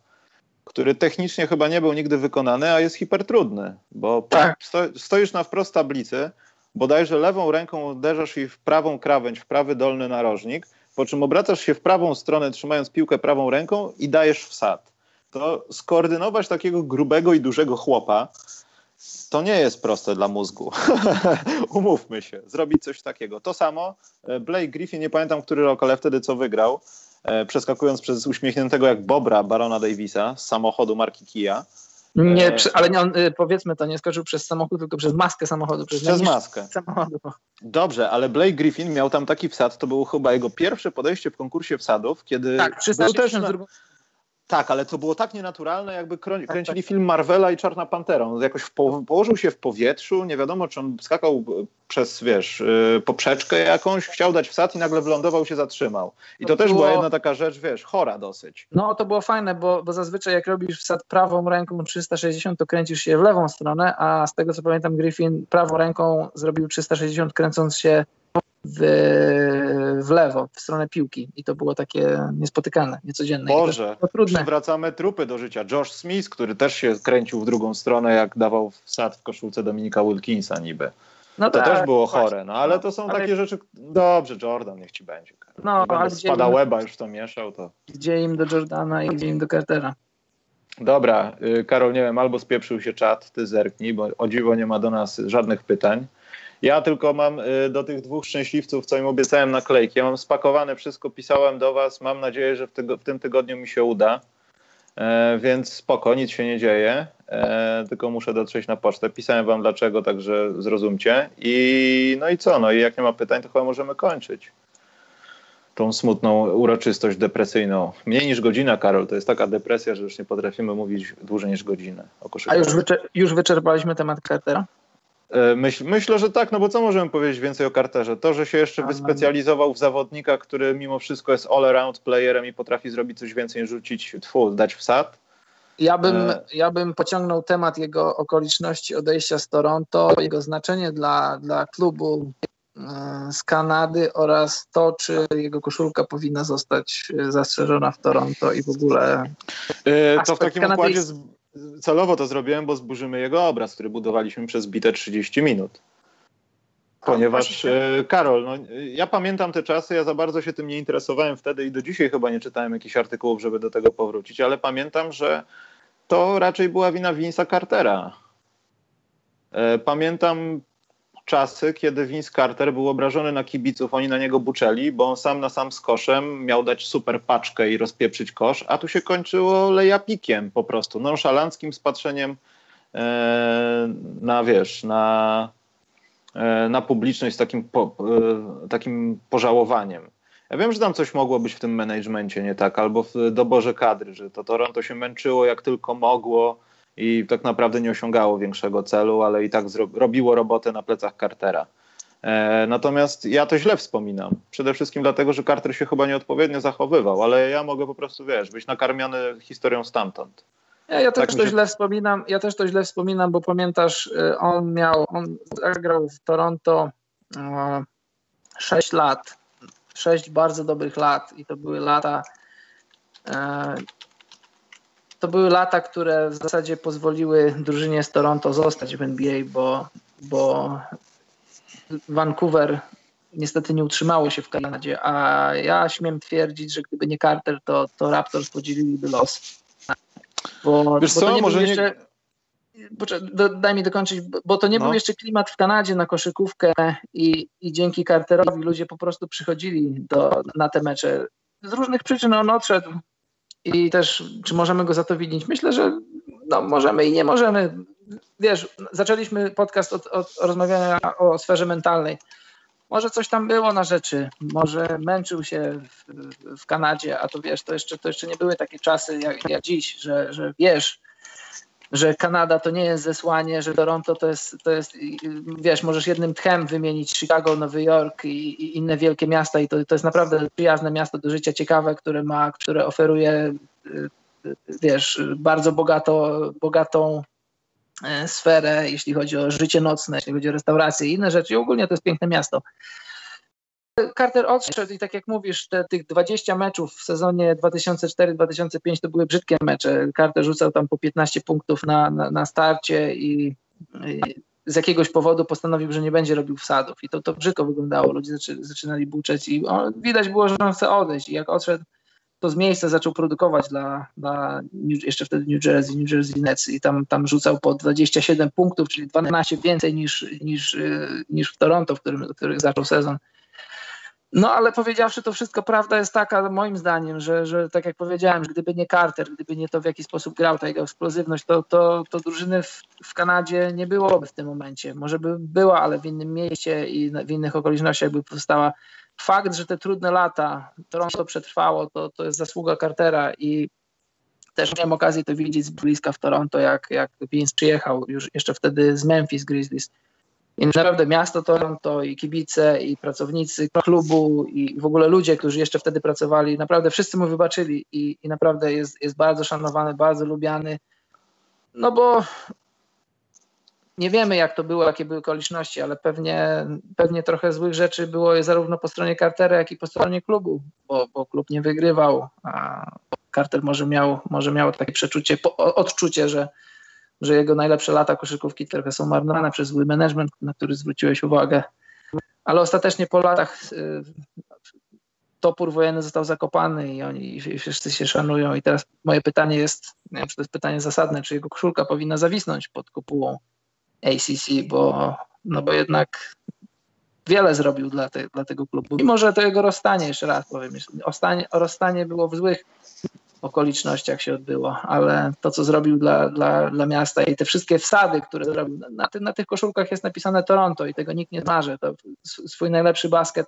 który technicznie chyba nie był nigdy wykonany, a jest hipertrudny, bo tak. sto, stoisz na wprost tablicy, bodajże lewą ręką uderzasz i w prawą krawędź, w prawy dolny narożnik, po czym obracasz się w prawą stronę, trzymając piłkę prawą ręką i dajesz wsad. To skoordynować takiego grubego i dużego chłopa, to nie jest proste dla mózgu. <laughs> Umówmy się, zrobić coś takiego. To samo e, Blake Griffin, nie pamiętam który rok, ale wtedy co wygrał, e, przeskakując przez uśmiechniętego jak Bobra Barona Davisa z samochodu marki Kia. Nie, e, ale nie, on, powiedzmy to, nie skoczył przez samochód, tylko przez maskę samochodu. Przez, przez maskę. Samochodu. Dobrze, ale Blake Griffin miał tam taki wsad, to było chyba jego pierwsze podejście w konkursie wsadów, kiedy tak, był też na, tak, ale to było tak nienaturalne, jakby kręcili tak, tak. film Marvela i Czarna Pantera. On jakoś po, położył się w powietrzu, nie wiadomo, czy on skakał przez, wiesz, yy, poprzeczkę jakąś, chciał dać wsad i nagle wylądował się zatrzymał. I to, to też było... była jedna taka rzecz, wiesz, chora dosyć. No, to było fajne, bo, bo zazwyczaj jak robisz wsad prawą ręką 360, to kręcisz się w lewą stronę, a z tego co pamiętam Griffin prawą ręką zrobił 360 kręcąc się w, w lewo, w stronę piłki i to było takie niespotykane, niecodzienne. Boże, przywracamy trupy do życia. Josh Smith, który też się kręcił w drugą stronę, jak dawał wsad w koszulce Dominika Wilkinsa niby. No to tak, też było chore, no ale to są ale... takie rzeczy. Dobrze, Jordan, niech ci będzie. No, ale spada im... łeba już to mieszał, to. Gdzie im do Jordana i gdzie im do Cartera. Dobra, y, Karol, nie wiem, albo spieprzył się czat, ty zerknij, bo o dziwo nie ma do nas żadnych pytań. Ja tylko mam y, do tych dwóch szczęśliwców, co im obiecałem naklejki. Ja mam spakowane wszystko, pisałem do was. Mam nadzieję, że w, tygo, w tym tygodniu mi się uda. E, więc spoko, nic się nie dzieje. E, tylko muszę dotrzeć na pocztę. Pisałem wam dlaczego, także zrozumcie. I no i co? No i jak nie ma pytań, to chyba możemy kończyć tą smutną uroczystość depresyjną. Mniej niż godzina, Karol, to jest taka depresja, że już nie potrafimy mówić dłużej niż godzinę A już, wyczer- już wyczerpaliśmy temat Cartera? E, myśl, myślę, że tak, no bo co możemy powiedzieć więcej o Carterze? To, że się jeszcze wyspecjalizował w zawodnika, który mimo wszystko jest all-around playerem i potrafi zrobić coś więcej rzucić, tfu, dać wsad. Ja bym, e... ja bym pociągnął temat jego okoliczności odejścia z Toronto, jego znaczenie dla, dla klubu e, z Kanady oraz to, czy jego koszulka powinna zostać zastrzeżona w Toronto i w ogóle. to w takim układzie celowo to zrobiłem, bo zburzymy jego obraz, który budowaliśmy przez bite 30 minut. Ponieważ e, Karol, no, ja pamiętam te czasy, ja za bardzo się tym nie interesowałem wtedy i do dzisiaj chyba nie czytałem jakichś artykułów, żeby do tego powrócić, ale pamiętam, że to raczej była wina Vince'a Cartera. E, pamiętam czasy, kiedy Vince Carter był obrażony na kibiców, oni na niego buczeli, bo on sam na sam z koszem miał dać super paczkę i rozpieprzyć kosz, a tu się kończyło lejapikiem po prostu, nonszalanckim spatrzeniem e, na, wiesz, na, e, na publiczność z takim, po, e, takim pożałowaniem. Ja wiem, że tam coś mogło być w tym managemencie nie tak, albo w doborze kadry, że to Toronto się męczyło jak tylko mogło, i tak naprawdę nie osiągało większego celu, ale i tak robiło robotę na plecach Cartera. E, natomiast ja to źle wspominam. Przede wszystkim dlatego, że Carter się chyba nieodpowiednio zachowywał, ale ja mogę po prostu, wiesz, być nakarmiony historią stamtąd. Ja, ja też tak to się... źle wspominam, ja też to źle wspominam, bo pamiętasz, y, on miał, on zagrał w Toronto 6 lat, 6 bardzo dobrych lat i to były lata e, to były lata, które w zasadzie pozwoliły drużynie z Toronto zostać w NBA, bo, bo Vancouver niestety nie utrzymało się w Kanadzie, a ja śmiem twierdzić, że gdyby nie Carter, to, to Raptors podzieliliby los. Bo, Wiesz bo co, może jeszcze... nie... Daj mi dokończyć, bo to nie no. był jeszcze klimat w Kanadzie na koszykówkę i, i dzięki Carterowi ludzie po prostu przychodzili do, na te mecze. Z różnych przyczyn on odszedł i też czy możemy go za to winić? Myślę, że no, możemy i nie możemy. Wiesz, zaczęliśmy podcast od, od rozmawiania o sferze mentalnej. Może coś tam było na rzeczy, może męczył się w, w Kanadzie, a to wiesz, to jeszcze, to jeszcze nie były takie czasy jak, jak dziś, że, że wiesz, że Kanada to nie jest zesłanie, że Toronto to jest, to jest wiesz, możesz jednym tchem wymienić Chicago, Nowy Jork i, i inne wielkie miasta i to, to jest naprawdę przyjazne miasto do życia, ciekawe, które ma, które oferuje, wiesz, bardzo bogato, bogatą e, sferę, jeśli chodzi o życie nocne, jeśli chodzi o restauracje i inne rzeczy. I ogólnie to jest piękne miasto. Carter odszedł i tak jak mówisz, te, tych 20 meczów w sezonie 2004-2005 to były brzydkie mecze. Carter rzucał tam po 15 punktów na, na, na starcie i, i, z jakiegoś powodu postanowił, że nie będzie robił wsadów i to, to brzydko wyglądało. Ludzie zaczy, zaczynali buczeć i on, widać było, że on chce odejść i jak odszedł, to z miejsca zaczął produkować dla, dla jeszcze wtedy New Jersey, New Jersey Nets i tam, tam rzucał po 27 punktów, czyli 12 więcej niż, niż, niż w Toronto, w którym, w którym zaczął sezon. No ale powiedziawszy to wszystko, prawda jest taka moim zdaniem, że, że tak jak powiedziałem, że gdyby nie Carter, gdyby nie to w jaki sposób grał, ta jego eksplozywność, to, to, to drużyny w, w Kanadzie nie byłoby w tym momencie. Może by była, ale w innym mieście i w innych okolicznościach by powstała. Fakt, że te trudne lata Toronto przetrwało, to, to jest zasługa Cartera i też miałem okazję to widzieć z bliska w Toronto, jak, jak Vince przyjechał już jeszcze wtedy z Memphis Grizzlies i naprawdę miasto Toronto i kibice i pracownicy klubu i w ogóle ludzie, którzy jeszcze wtedy pracowali, naprawdę wszyscy mu wybaczyli i, i naprawdę jest, jest bardzo szanowany, bardzo lubiany. No bo nie wiemy, jak to było, jakie były okoliczności, ale pewnie, pewnie trochę złych rzeczy było zarówno po stronie Cartera, jak i po stronie klubu, bo, bo klub nie wygrywał, a Carter może miał, może miał takie przeczucie, odczucie, że, że jego najlepsze lata koszykówki trochę są marnowane przez zły management, na który zwróciłeś uwagę. Ale ostatecznie po latach y, topór wojenny został zakopany i oni wszyscy się szanują. I teraz moje pytanie jest, nie wiem, czy to jest pytanie zasadne, czy jego koszulka powinna zawisnąć pod kopułą ACC, bo, no bo jednak wiele zrobił dla, te, dla tego klubu. Mimo, że to jego rozstanie, jeszcze raz powiem, rozstanie było w złych okolicznościach się odbyło, ale to, co zrobił dla, dla, dla miasta i te wszystkie wsady, które zrobił, na, ty, na tych koszulkach jest napisane Toronto i tego nikt nie zmarzy. To swój najlepszy basket,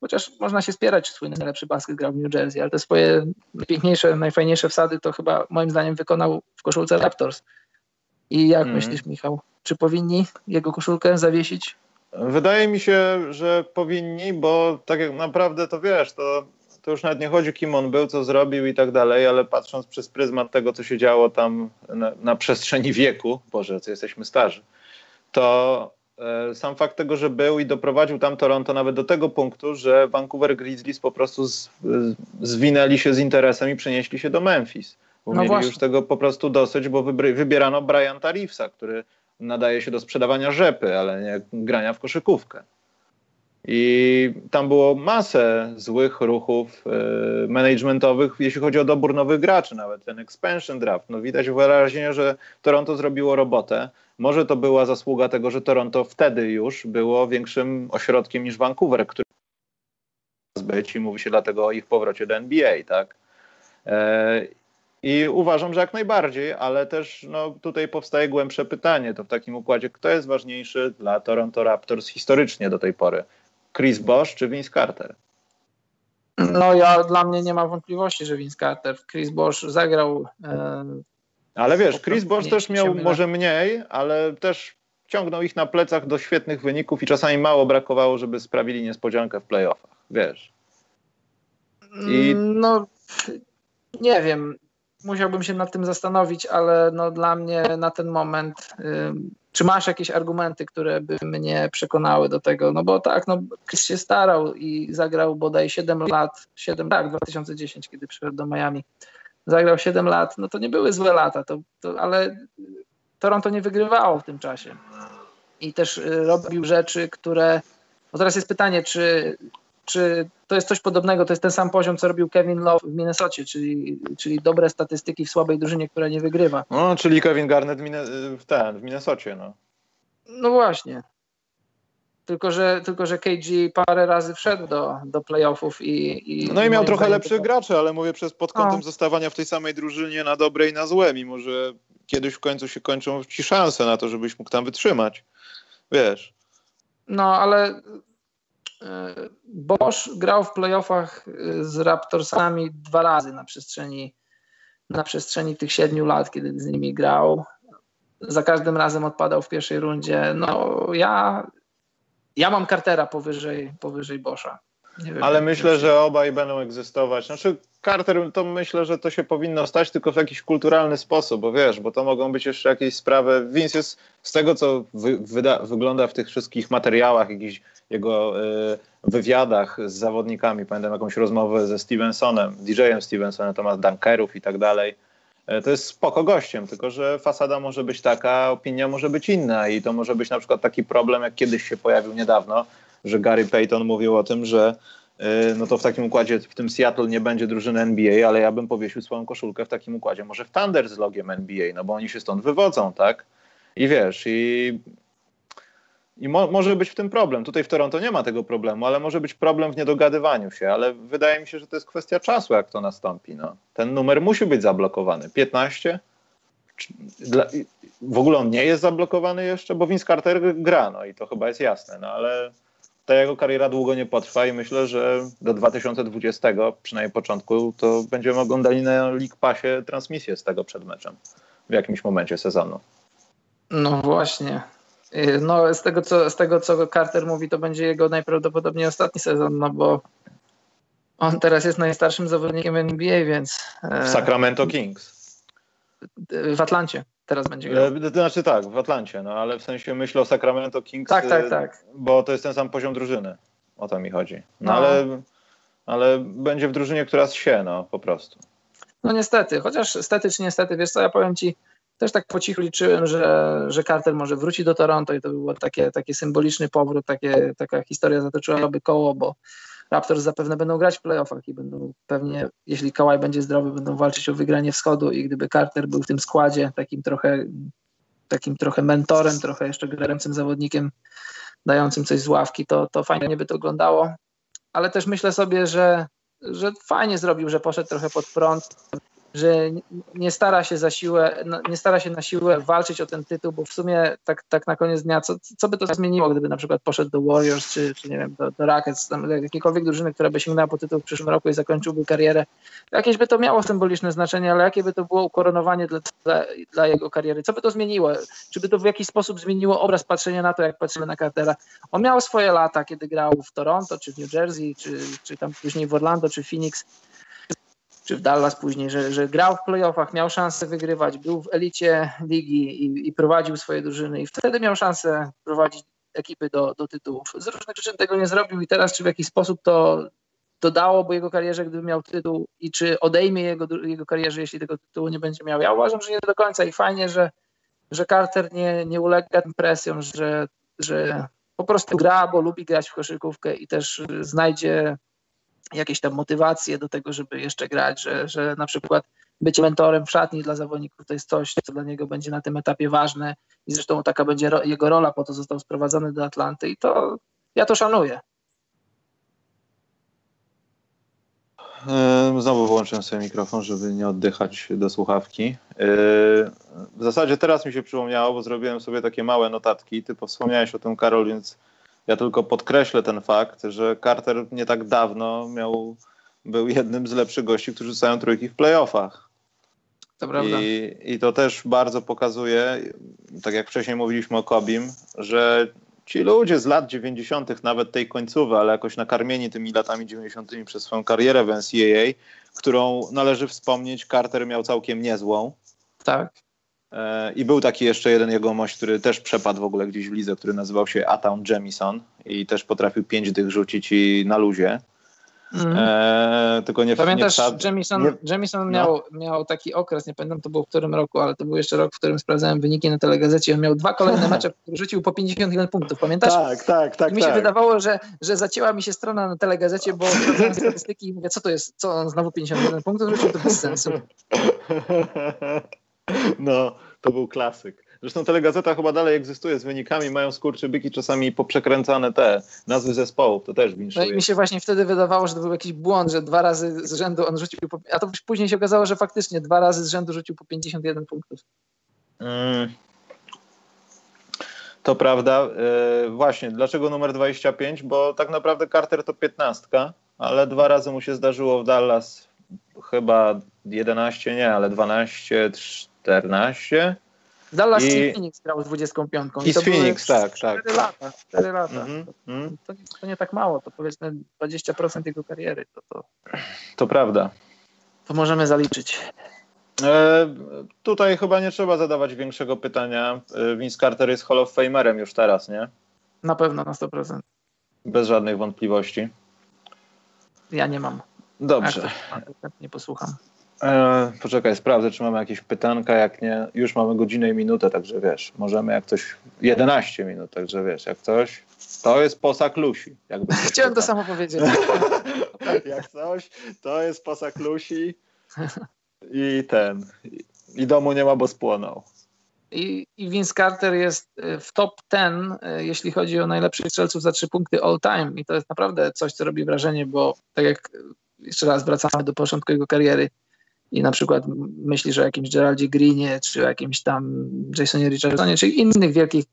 chociaż można się spierać, czy swój najlepszy basket grał w New Jersey, ale te swoje najpiękniejsze, najfajniejsze wsady to chyba moim zdaniem wykonał w koszulce Raptors. I jak mm. myślisz, Michał, czy powinni jego koszulkę zawiesić? Wydaje mi się, że powinni, bo tak jak naprawdę to wiesz, to to już nawet nie chodzi, kim on był, co zrobił i tak dalej, ale patrząc przez pryzmat tego, co się działo tam na, na przestrzeni wieku, Boże, co jesteśmy starzy, to e, sam fakt tego, że był i doprowadził tam Toronto nawet do tego punktu, że Vancouver Grizzlies po prostu z, zwinęli się z interesem i przenieśli się do Memphis. Bo no mieli właśnie. już tego po prostu dosyć, bo wybierano Briana Reevesa, który nadaje się do sprzedawania rzepy, ale nie grania w koszykówkę. I tam było masę złych ruchów y, managementowych, jeśli chodzi o dobór nowych graczy, nawet ten expansion draft. No widać wyraźnie, że Toronto zrobiło robotę. Może to była zasługa tego, że Toronto wtedy już było większym ośrodkiem niż Vancouver, który być i mówi się dlatego o ich powrocie do NBA, tak? E, I uważam, że jak najbardziej, ale też no, tutaj powstaje głębsze pytanie, to w takim układzie, kto jest ważniejszy dla Toronto Raptors historycznie do tej pory? Chris Bosch czy Vince Carter? No ja dla mnie nie ma wątpliwości, że Vince Carter. Chris Bosch zagrał. E, ale wiesz, Chris Bosch też miał może mniej, ale też ciągnął ich na plecach do świetnych wyników i czasami mało brakowało, żeby sprawili niespodziankę w playoffach. Wiesz. I... No, nie wiem. Musiałbym się nad tym zastanowić, ale no dla mnie na ten moment, czy masz jakieś argumenty, które by mnie przekonały do tego? No bo tak, no Chris się starał i zagrał bodaj 7 lat, 7 tak, 2010, kiedy przyszedł do Miami. Zagrał 7 lat, no to nie były złe lata, to, to, ale Toronto nie wygrywało w tym czasie. I też y, robił rzeczy, które. No teraz jest pytanie, czy czy to jest coś podobnego, to jest ten sam poziom, co robił Kevin Love w Minnesocie, czyli, czyli dobre statystyki w słabej drużynie, która nie wygrywa. No, czyli Kevin Garnett w ten, w Minnesocie, no. No właśnie. Tylko że, tylko, że KG parę razy wszedł do, do playoffów i, i. No i miał trochę lepszych to... graczy, ale mówię przez pod kątem no. zostawania w tej samej drużynie na dobre i na złe, mimo że kiedyś w końcu się kończą ci szanse na to, żebyś mógł tam wytrzymać. Wiesz. No, ale Bosch grał w playoffach y, z Raptorsami dwa razy na przestrzeni, na przestrzeni tych siedmiu lat, kiedy z nimi grał. Za każdym razem odpadał w pierwszej rundzie. No ja, ja mam Cartera powyżej, powyżej Boscha. Wiem, Ale myślę, że obaj będą egzystować. Znaczy, Carter, to myślę, że to się powinno stać tylko w jakiś kulturalny sposób, bo wiesz, bo to mogą być jeszcze jakieś sprawy. Vince jest z tego, co wy, wyda, wygląda w tych wszystkich materiałach, jakichś jego y, wywiadach z zawodnikami. Pamiętam jakąś rozmowę ze Stevensonem, DJ-em Stevensonem, to ma dunkerów i tak dalej. Y, to jest spoko gościem, tylko że fasada może być taka, opinia może być inna i to może być na przykład taki problem, jak kiedyś się pojawił niedawno, że Gary Payton mówił o tym, że y, no to w takim układzie w tym Seattle nie będzie drużyny NBA, ale ja bym powiesił swoją koszulkę w takim układzie może w Thunder z logiem NBA, no bo oni się stąd wywodzą, tak? I wiesz, i i mo może być w tym problem. Tutaj w Toronto nie ma tego problemu, ale może być problem w niedogadywaniu się, ale wydaje mi się, że to jest kwestia czasu, jak to nastąpi. No. Ten numer musi być zablokowany. 15? Dla, w ogóle on nie jest zablokowany jeszcze, bo Vince Carter gra, no i to chyba jest jasne, no ale ta jego kariera długo nie potrwa i myślę, że do 2020, przynajmniej początku, to będziemy oglądali na League Passie transmisję z tego przed meczem w jakimś momencie sezonu. No właśnie. Y, no, z tego, co, z tego, co Carter mówi, to będzie jego najprawdopodobniej ostatni sezon, no bo on teraz jest najstarszym zawodnikiem NBA, więc. E, w Sacramento Kings. W Atlancie teraz będzie grał. E, to znaczy tak, w Atlancie, no ale w sensie myślę o Sacramento Kings. Tak, tak, tak. Bo to jest ten sam poziom drużyny. O to mi chodzi. No, no. Ale, ale będzie w drużynie, która się, no po prostu. No niestety, chociaż stety czy niestety, wiesz co, ja powiem ci, też tak po cichu liczyłem, że, że Carter może wróci do Toronto i to by był takie, taki symboliczny powrót, takie, taka historia zatoczyłaby koło, bo Raptors zapewne będą grać w playoffach i będą pewnie, jeśli Kawhi będzie zdrowy, będą walczyć o wygranie wschodu i gdyby Carter był w tym składzie takim trochę, takim trochę mentorem, trochę jeszcze grającym zawodnikiem, dającym coś z ławki, to, to fajnie by to oglądało. Ale też myślę sobie, że, że fajnie zrobił, że poszedł trochę pod prąd, że nie stara się za siłę, no, nie stara się na siłę walczyć o ten tytuł, bo w sumie tak, tak na koniec dnia, co, co by to zmieniło, gdyby na przykład poszedł do Warriors, czy, czy nie wiem, do, do Rockets, tam jakiejkolwiek drużyny, która by sięgnęła po tytuł w przyszłym roku i zakończyłby karierę. Jakieś by to miało symboliczne znaczenie, ale jakie by to było ukoronowanie dla, dla, dla jego kariery? Co by to zmieniło? Czy by to w jakiś sposób zmieniło obraz patrzenia na to, jak patrzymy na Cartera? On miał swoje lata, kiedy grał w Toronto, czy w New Jersey, czy, czy tam później w Orlando, czy Phoenix czy w Dallas później, że, że grał w playoffach, miał szansę wygrywać, był w elicie ligi i, i prowadził swoje drużyny i wtedy miał szansę prowadzić ekipy do, do tytułów. Z różnych przyczyn tego nie zrobił i teraz czy w jakiś sposób to dodałoby jego karierze, gdyby miał tytuł i czy odejmie jego, jego karierze, jeśli tego tytułu nie będzie miał. Ja uważam, że nie do końca i fajnie, że, że Carter nie, nie ulega tym presjom, że, że po prostu gra, bo lubi grać w koszykówkę i też znajdzie jakieś tam motywacje do tego, żeby jeszcze grać, że, że na przykład być mentorem w szatni dla zawodników to jest coś, co dla niego będzie na tym etapie ważne i zresztą taka będzie ro, jego rola, po to został sprowadzony do Atlanty i to ja to szanuję. Znowu włączyłem sobie mikrofon, żeby nie oddychać do słuchawki. W zasadzie teraz mi się przypomniało, bo zrobiłem sobie takie małe notatki. Ty wspomniałeś o tym, Karol, więc ja tylko podkreślę ten fakt, że Carter nie tak dawno miał, był jednym z lepszych gości, którzy rzucają trójki w playoffach. To prawda. I, I to też bardzo pokazuje, tak jak wcześniej mówiliśmy o Kobim, że ci ludzie z lat 90., nawet tej końcowej, ale jakoś nakarmieni tymi latami 90. przez swoją karierę w NCAA, którą należy wspomnieć. Carter miał całkiem niezłą. Tak. E, I był taki jeszcze jeden jegomość, który też przepadł w ogóle gdzieś w lidze, który nazywał się Atam Jamison i też potrafił pięć dych rzucić i na luzie. Mm. E, tylko nie Pamiętasz, nie, Jamison, nie, Jamison no. miał, miał taki okres, nie pamiętam to był w którym roku, ale to był jeszcze rok, w którym sprawdzałem wyniki na telegazecie. On miał dwa kolejne <laughs> mecze, w których rzucił po 51 punktów. Pamiętasz? Tak, tak, tak. I mi się tak. wydawało, że, że zacięła mi się strona na telegazecie, bo sprawdzałem statystyki i mówię, co to jest? Co on znowu 51 punktów rzucił? To bez sensu. <laughs> No, to był klasyk. Zresztą telegazeta chyba dalej egzystuje z wynikami, mają skurczybyki czasami poprzekręcane te nazwy zespołów, to też winszuje. No i mi się właśnie wtedy wydawało, że to był jakiś błąd, że dwa razy z rzędu on rzucił, po, a to później się okazało, że faktycznie dwa razy z rzędu rzucił po 51 punktów. Mm. To prawda. Yy, właśnie, dlaczego numer 25? Bo tak naprawdę Carter to 15, ale dwa razy mu się zdarzyło w Dallas chyba 11, nie, ale 12, 14 Dallas I Phoenix grał z 25. I, I z Phoenix, tak, 4 tak. lata, 4 lata. Mm -hmm. to, to, to, nie tak mało, to powiedzmy 20% jego kariery. To, to, to prawda. To możemy zaliczyć. E, tutaj chyba nie trzeba zadawać większego pytania. E, Vince Carter jest Hall of Famerem już teraz, nie? Na pewno, na 100%. Bez żadnych wątpliwości. Ja nie mam. Dobrze. Nie posłucham. E, poczekaj, sprawdzę, czy mamy jakieś pytanka. Jak nie, już mamy godzinę i minutę, także wiesz, możemy jak coś. 11 minut, także wiesz, jak coś. To jest posag Lusi. <laughs> Chciałem to samo powiedzieć. <laughs> jak coś, to jest posag Lusi i ten. I domu nie ma, bo spłonął. I, I Vince Carter jest e, w top 10, e, jeśli chodzi o najlepszych strzelców za trzy punkty all time. I to jest naprawdę coś, co robi wrażenie, bo tak jak jeszcze raz wracamy do początku jego kariery i na przykład myślisz o jakimś Geraldzie Greenie, czy o jakimś tam Jasonie Richardsonie, czy innych wielkich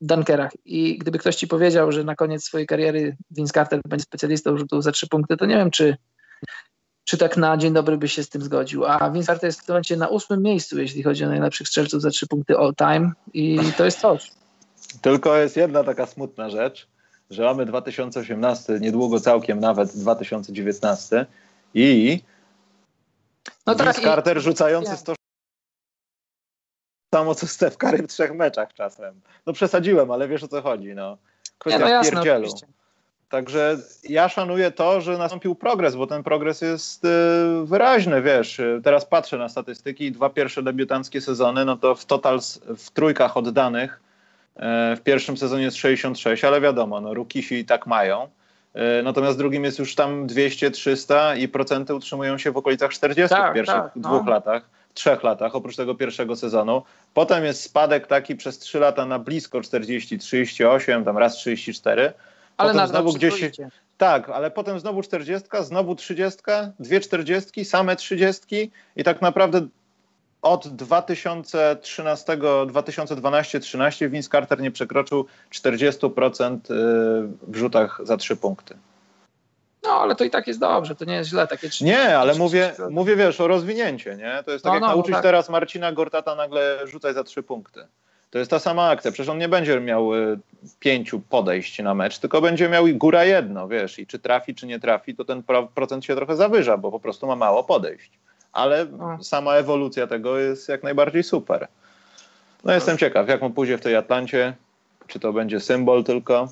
dunkerach i gdyby ktoś ci powiedział, że na koniec swojej kariery Vince Carter będzie specjalistą rzutów za trzy punkty, to nie wiem, czy, czy tak na dzień dobry by się z tym zgodził. A Vince Carter jest w tym momencie na ósmym miejscu, jeśli chodzi o najlepszych strzelców za trzy punkty all time i to jest coś. Tylko jest jedna taka smutna rzecz, że mamy 2018, niedługo całkiem nawet 2019 i no tak, Carter i... rzucający nie. 100 samo co Steph Curry w trzech meczach czasem. No przesadziłem, ale wiesz o co chodzi. No. Kwestia no jasne, pierdzielu. Także ja szanuję to, że nastąpił progres, bo ten progres jest y, wyraźny, wiesz. Teraz patrzę na statystyki, dwa pierwsze debiutanckie sezony, no to w total w trójkach oddanych y, w pierwszym sezonie jest 66, ale wiadomo, no rukisi i tak mają. E, natomiast drugim jest już tam 200, 300 i procenty utrzymują się w okolicach 40 tak, w pierwszych tak, no. dwóch latach, trzech latach, oprócz tego pierwszego sezonu. Potem jest spadek taki przez 3 lata na blisko 40, 38, tam raz 34. Ale potem znowu gdzieś Tak, ale potem znowu 40, znowu 30, dwie 40, same 30 i tak naprawdę od 2013, 2012-13 Vince Carter nie przekroczył 40% y, w rzutach za trzy punkty. No, ale to i tak jest dobrze, to nie jest źle. Takie 30, nie, ale mówię, mówię, wiesz, o rozwinięcie, nie? To jest tak no, jak no, nauczyć tak. teraz Marcina Gortata nagle rzucać za trzy punkty. To jest ta sama akcja. Przecież on nie będzie miał y, pięciu podejść na mecz, tylko będzie miał góra jedno, wiesz, i czy trafi, czy nie trafi, to ten procent się trochę zawyża, bo po prostu ma mało podejść ale sama ewolucja tego jest jak najbardziej super. No jestem ciekaw, jak mu pójdzie w tej Atlancie, czy to będzie symbol tylko,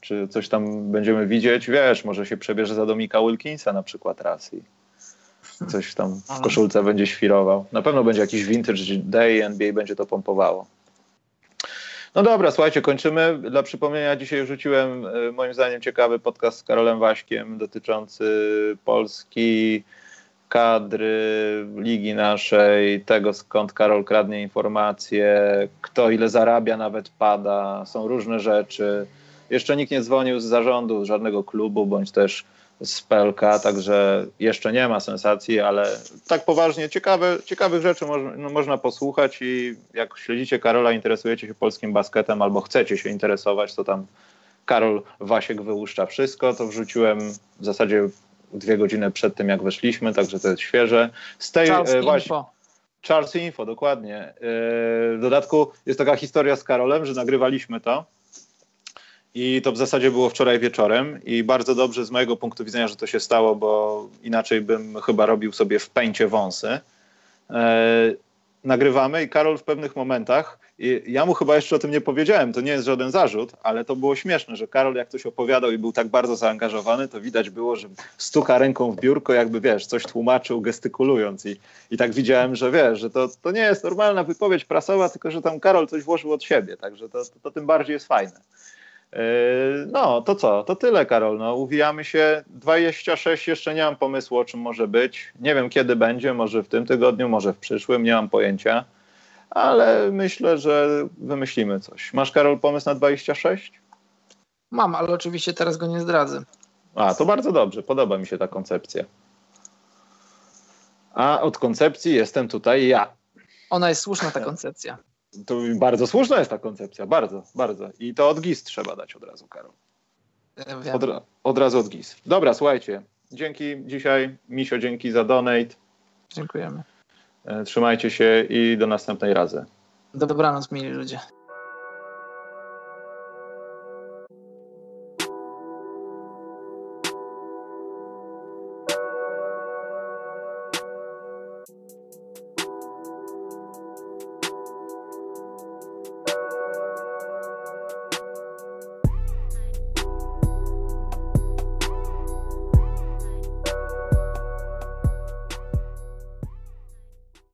czy coś tam będziemy widzieć, wiesz, może się przebierze za Domika Wilkinsa na przykład raz i coś tam w koszulce będzie świrował. Na pewno będzie jakiś vintage day, NBA będzie to pompowało. No dobra, słuchajcie, kończymy. Dla przypomnienia, dzisiaj rzuciłem e, moim zdaniem ciekawy podcast z Karolem Waśkiem dotyczący Polski, kadry ligi naszej, tego skąd Karol kradnie informacje, kto ile zarabia nawet pada, są różne rzeczy. Jeszcze nikt nie dzwonił z zarządu żadnego klubu, bądź też z PLK, także jeszcze nie ma sensacji, ale tak poważnie ciekawe, ciekawych rzeczy można, no, można posłuchać i jak śledzicie Karola, interesujecie się polskim basketem albo chcecie się interesować, to tam Karol Wasiek wyłuszcza wszystko, to wrzuciłem w zasadzie dwie godziny przed tym, jak weszliśmy, także to jest świeże. Z tej, Charles e, właśnie, Info. Charles Info, dokładnie. E, w dodatku jest taka historia z Karolem, że nagrywaliśmy to I to w zasadzie było wczoraj wieczorem i bardzo dobrze z mojego punktu widzenia, że to się stało, bo inaczej bym chyba robił sobie w pęcie wąsy. E, nagrywamy i Karol w pewnych momentach, i ja mu chyba jeszcze o tym nie powiedziałem, to nie jest żaden zarzut, ale to było śmieszne, że Karol jak ktoś opowiadał i był tak bardzo zaangażowany, to widać było, że stuka ręką w biurko, jakby wiesz, coś tłumaczył gestykulując i, i tak widziałem, że wiesz, że to, to nie jest normalna wypowiedź prasowa, tylko że tam Karol coś włożył od siebie, także to, to, to tym bardziej jest fajne. Yy, no, to co? To tyle, Karol. No, uwijamy się. 26 jeszcze nie mam pomysłu, o czym może być. Nie wiem, kiedy będzie, może w tym tygodniu, może w przyszłym, nie mam pojęcia. Ale myślę, że wymyślimy coś. Masz, Karol, pomysł na 26? Mam, ale oczywiście teraz go nie zdradzę. A, to bardzo dobrze. Podoba mi się ta koncepcja. A od koncepcji jestem tutaj ja. Ona jest słuszna, ta koncepcja. To bardzo słuszna jest ta koncepcja, bardzo, bardzo. I to od GIS trzeba dać od razu, Karol. Od, od razu od GIS. Dobra, słuchajcie. Dzięki dzisiaj. Misio, dzięki za donate. Dziękujemy. Trzymajcie się i do następnej razy. Dobranoc, mili ludzie.